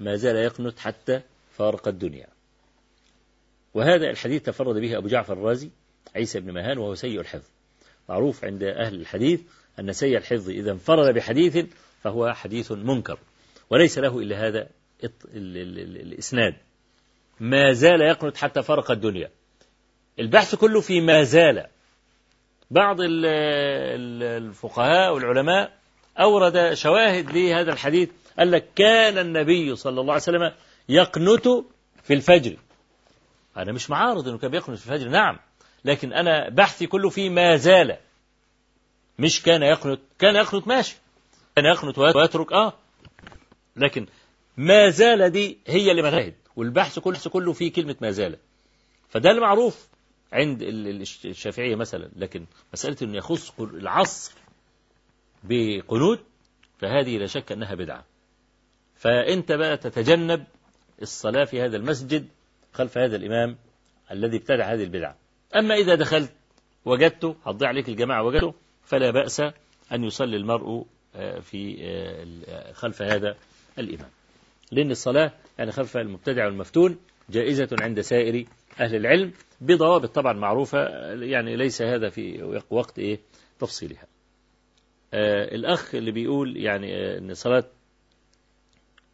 B: ما زال يقنت حتى فارق الدنيا. وهذا الحديث تفرد به أبو جعفر الرازي عيسى بن مهان وهو سيء الحفظ. معروف عند أهل الحديث أن سيء الحفظ إذا انفرد بحديث فهو حديث منكر وليس له إلا هذا ال- ال- ال- الإسناد. ما زال يقنت حتى فرق الدنيا. البحث كله في ما زال بعض ال- ال- الفقهاء والعلماء أورد شواهد لهذا الحديث قال لك كان النبي صلى الله عليه وسلم يقنت في الفجر. أنا مش معارض أنه كان بيقنت في الفجر نعم. لكن أنا بحثي كله في ما زال. مش كان يقنت كان يقنت ماشي. كان يقنت ويترك آه. لكن ما زال دي هي اللي مشاهد والبحث كله كله في كلمة ما زال. فده المعروف. عند ال- ال- الشافعية مثلا لكن مسألة أنه يخص العصر بقنوت فهذه لا شك أنها بدعة. فأنت بقى تتجنب الصلاة في هذا المسجد خلف هذا الإمام الذي ابتدع هذه البدعة. أما إذا دخلت وجدته هتضيع عليك الجماعة وجدته فلا بأس أن يصلي المرء آه، في آه، ال- خلف هذا الإمام. لأن الصلاة يعني خلف المبتدع والمفتون جائزة عند سائر أهل العلم بضوابط طبعا معروفة يعني ليس هذا في وقت إيه؟ تفصيلها. آه الأخ اللي بيقول يعني آه أن صلاة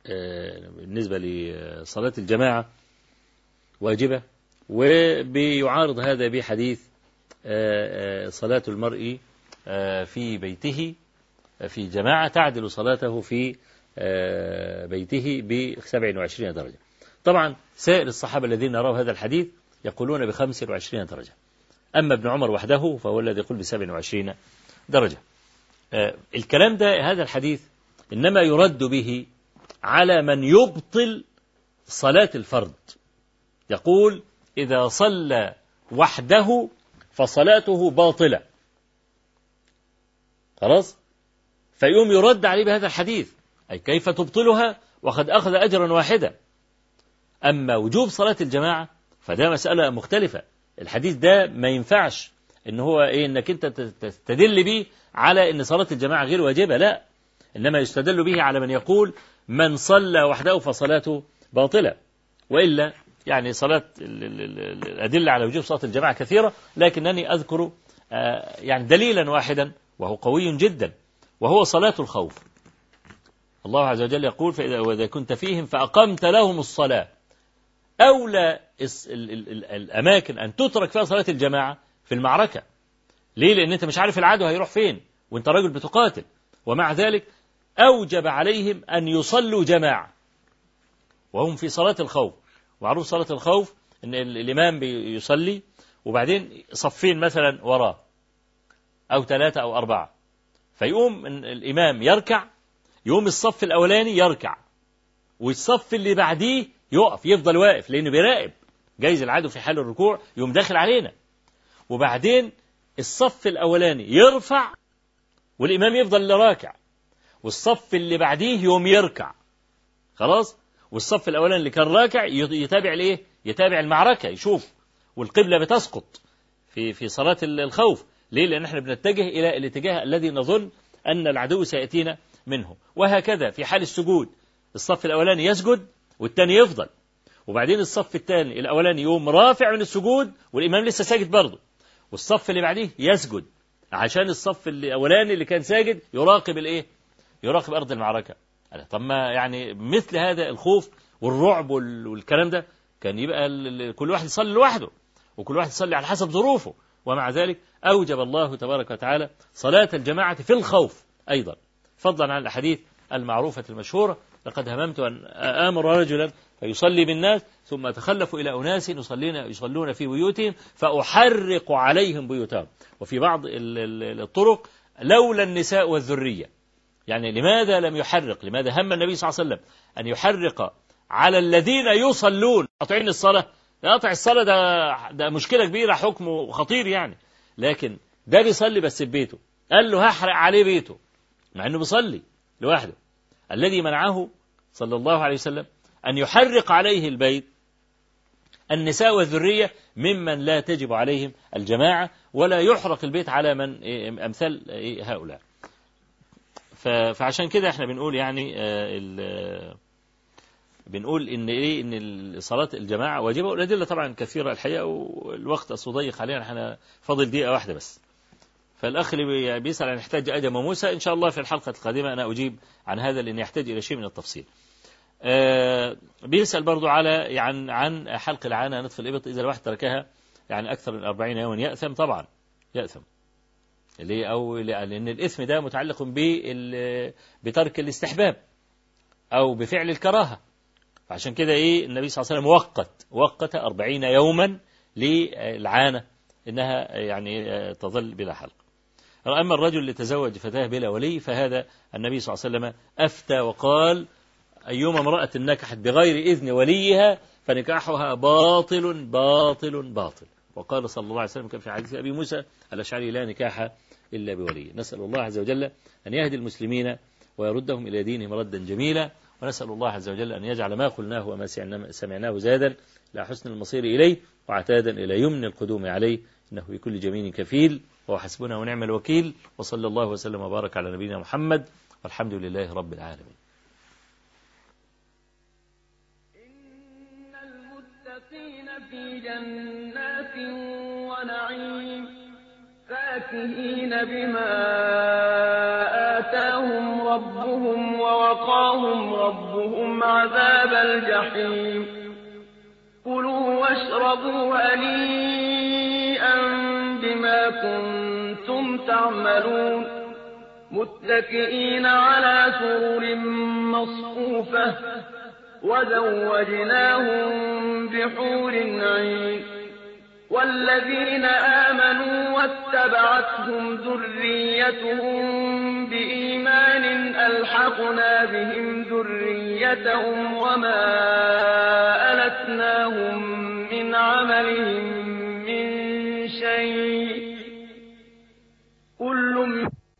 B: آه بالنسبة لصلاة الجماعة واجبة وبيعارض هذا بحديث آه آه صلاة المرء آه في بيته في جماعة تعدل صلاته في بيته ب 27 درجة. طبعا سائر الصحابة الذين يروا هذا الحديث يقولون ب 25 درجة. أما ابن عمر وحده فهو الذي يقول ب 27 درجة. آه الكلام ده هذا الحديث إنما يرد به على من يبطل صلاة الفرد يقول إذا صلى وحده فصلاته باطلة. خلاص؟ فيقوم يرد عليه بهذا الحديث. أي كيف تبطلها؟ وقد أخذ أجرا واحدا. أما وجوب صلاة الجماعة فده مسألة مختلفة. الحديث ده ما ينفعش إن هو إيه إنك أنت تستدل به على إن صلاة الجماعة غير واجبة لا. إنما يستدل به على من يقول من صلى وحده فصلاته باطلة. وإلا يعني صلاة الأدلة على وجوب صلاة الجماعة كثيرة لكنني أذكر يعني دليلا واحدا وهو قوي جدا وهو صلاة الخوف. الله عز وجل يقول فإذا كنت فيهم فأقمت لهم الصلاة. أولى الأماكن أن تترك فيها صلاة الجماعة في المعركة. ليه؟ لأن أنت مش عارف العدو هيروح فين وأنت راجل بتقاتل. ومع ذلك أوجب عليهم أن يصلوا جماعة. وهم في صلاة الخوف. معروف صلاة الخوف أن الإمام بيصلي وبعدين صفين مثلا وراه أو ثلاثة أو أربعة. فيقوم الإمام يركع يقوم الصف الأولاني يركع. والصف اللي بعديه يقف يفضل واقف لأنه بيراقب جايز العدو في حال الركوع يقوم داخل علينا. وبعدين الصف الأولاني يرفع والإمام يفضل راكع والصف اللي بعديه يوم يركع. خلاص؟ والصف الأولاني اللي كان راكع يتابع الإيه يتابع المعركة يشوف. والقبلة بتسقط في في صلاة الخوف. ليه؟ لأن إحنا بنتجه إلى الاتجاه الذي نظن أن العدو سيأتينا منه. وهكذا في حال السجود. الصف الأولاني يسجد والثاني يفضل. وبعدين الصف الثاني الأولاني يقوم رافع من السجود والإمام لسه ساجد برضه. والصف اللي بعديه يسجد. عشان الصف الأولاني اللي كان ساجد يراقب الإيه؟ يراقب أرض المعركة. طب ما يعني مثل هذا الخوف والرعب وال- والكلام ده كان يبقى كل واحد يصلي لوحده. وكل واحد يصلي على حسب ظروفه. ومع ذلك أوجب الله تبارك وتعالى صلاة الجماعة في الخوف أيضا. فضلا عن الأحاديث المعروفة المشهورة لقد هممت أن آمر رجلا فيصلي بالناس ثم أتخلف إلى أناس يصلين يصلون في بيوتهم فأحرق عليهم بيوتهم. وفي بعض ال- ال- الطرق لولا النساء والذرية. يعني لماذا لم يحرق؟ لماذا هم النبي صلى الله عليه وسلم أن يحرق على الذين يصلون؟ قاطعين الصلاة. قاطع الصلاة ده, ده مشكلة كبيرة حكمه خطير يعني. لكن ده بيصلي بس في بيته. قال له هحرق عليه بيته. مع إنه بيصلي لوحده. الذي منعه صلى الله عليه وسلم أن يحرق عليه البيت النساء والذرية ممن لا تجب عليهم الجماعة ولا يحرق البيت على من إيه، أمثال إيه، هؤلاء. فعشان كده إحنا بنقول يعني آه، بنقول إن إيه إن صلاه الجماعة واجبة والأدلة طبعا كثيرة الحقيقة والوقت اصله ضيق علينا إحنا فاضل دقيقة واحدة بس. فالأخ اللي بي- بيسأل عن يحتاج أدم وموسى إن شاء الله في الحلقة القادمة أنا أجيب عن هذا لأن يحتاج إلى شيء من التفصيل. آه، بيسأل برضو على يعني عن حلق العانة نطف الإبط إذا الواحد تركها يعني أكثر من 40 يوما. يأثم طبعا يأثم. ليه أو لأن الإثم ده متعلق بترك الاستحباب أو بفعل الكراهة. فعشان كده إيه النبي صلى الله عليه وسلم وقت وقت أربعين يوما للعانة إنها يعني تظل بلا حلق. أما الرجل اللي تزوج فتاة بلا ولي فهذا النبي صلى الله عليه وسلم أفتى وقال أيما امرأة نكحت بغير إذن وليها فنكاحها باطل باطل باطل. وقال صلى الله عليه وسلم كما في حديث أبي موسى الأشعري لا نكاح إلا بولي. نسأل الله عز وجل أن يهدي المسلمين ويردهم إلى دينهم ردا جميلا. ونسأل الله عز وجل أن يجعل ما قلناه وما سمعنا- سمعناه زادا إلى حسن المصير إليه وعتادا إلى يمن القدوم عليه. إنه بكل جميل كفيل. وهو حسبنا ونعم الوكيل. وصلى الله وسلم وبارك على نبينا محمد. والحمد لله رب العالمين.
A: جنات ونعيم فاكهين بما آتاهم ربهم ووقاهم ربهم عذاب الجحيم. كلوا واشربوا هنيئا بما كنتم تعملون. متكئين على سرر مصفوفة وزوجناهم بحور عين. والذين آمنوا واتبعتهم ذريتهم بإيمان ألحقنا بهم ذريتهم وما ألتناهم من عملهم من شيء.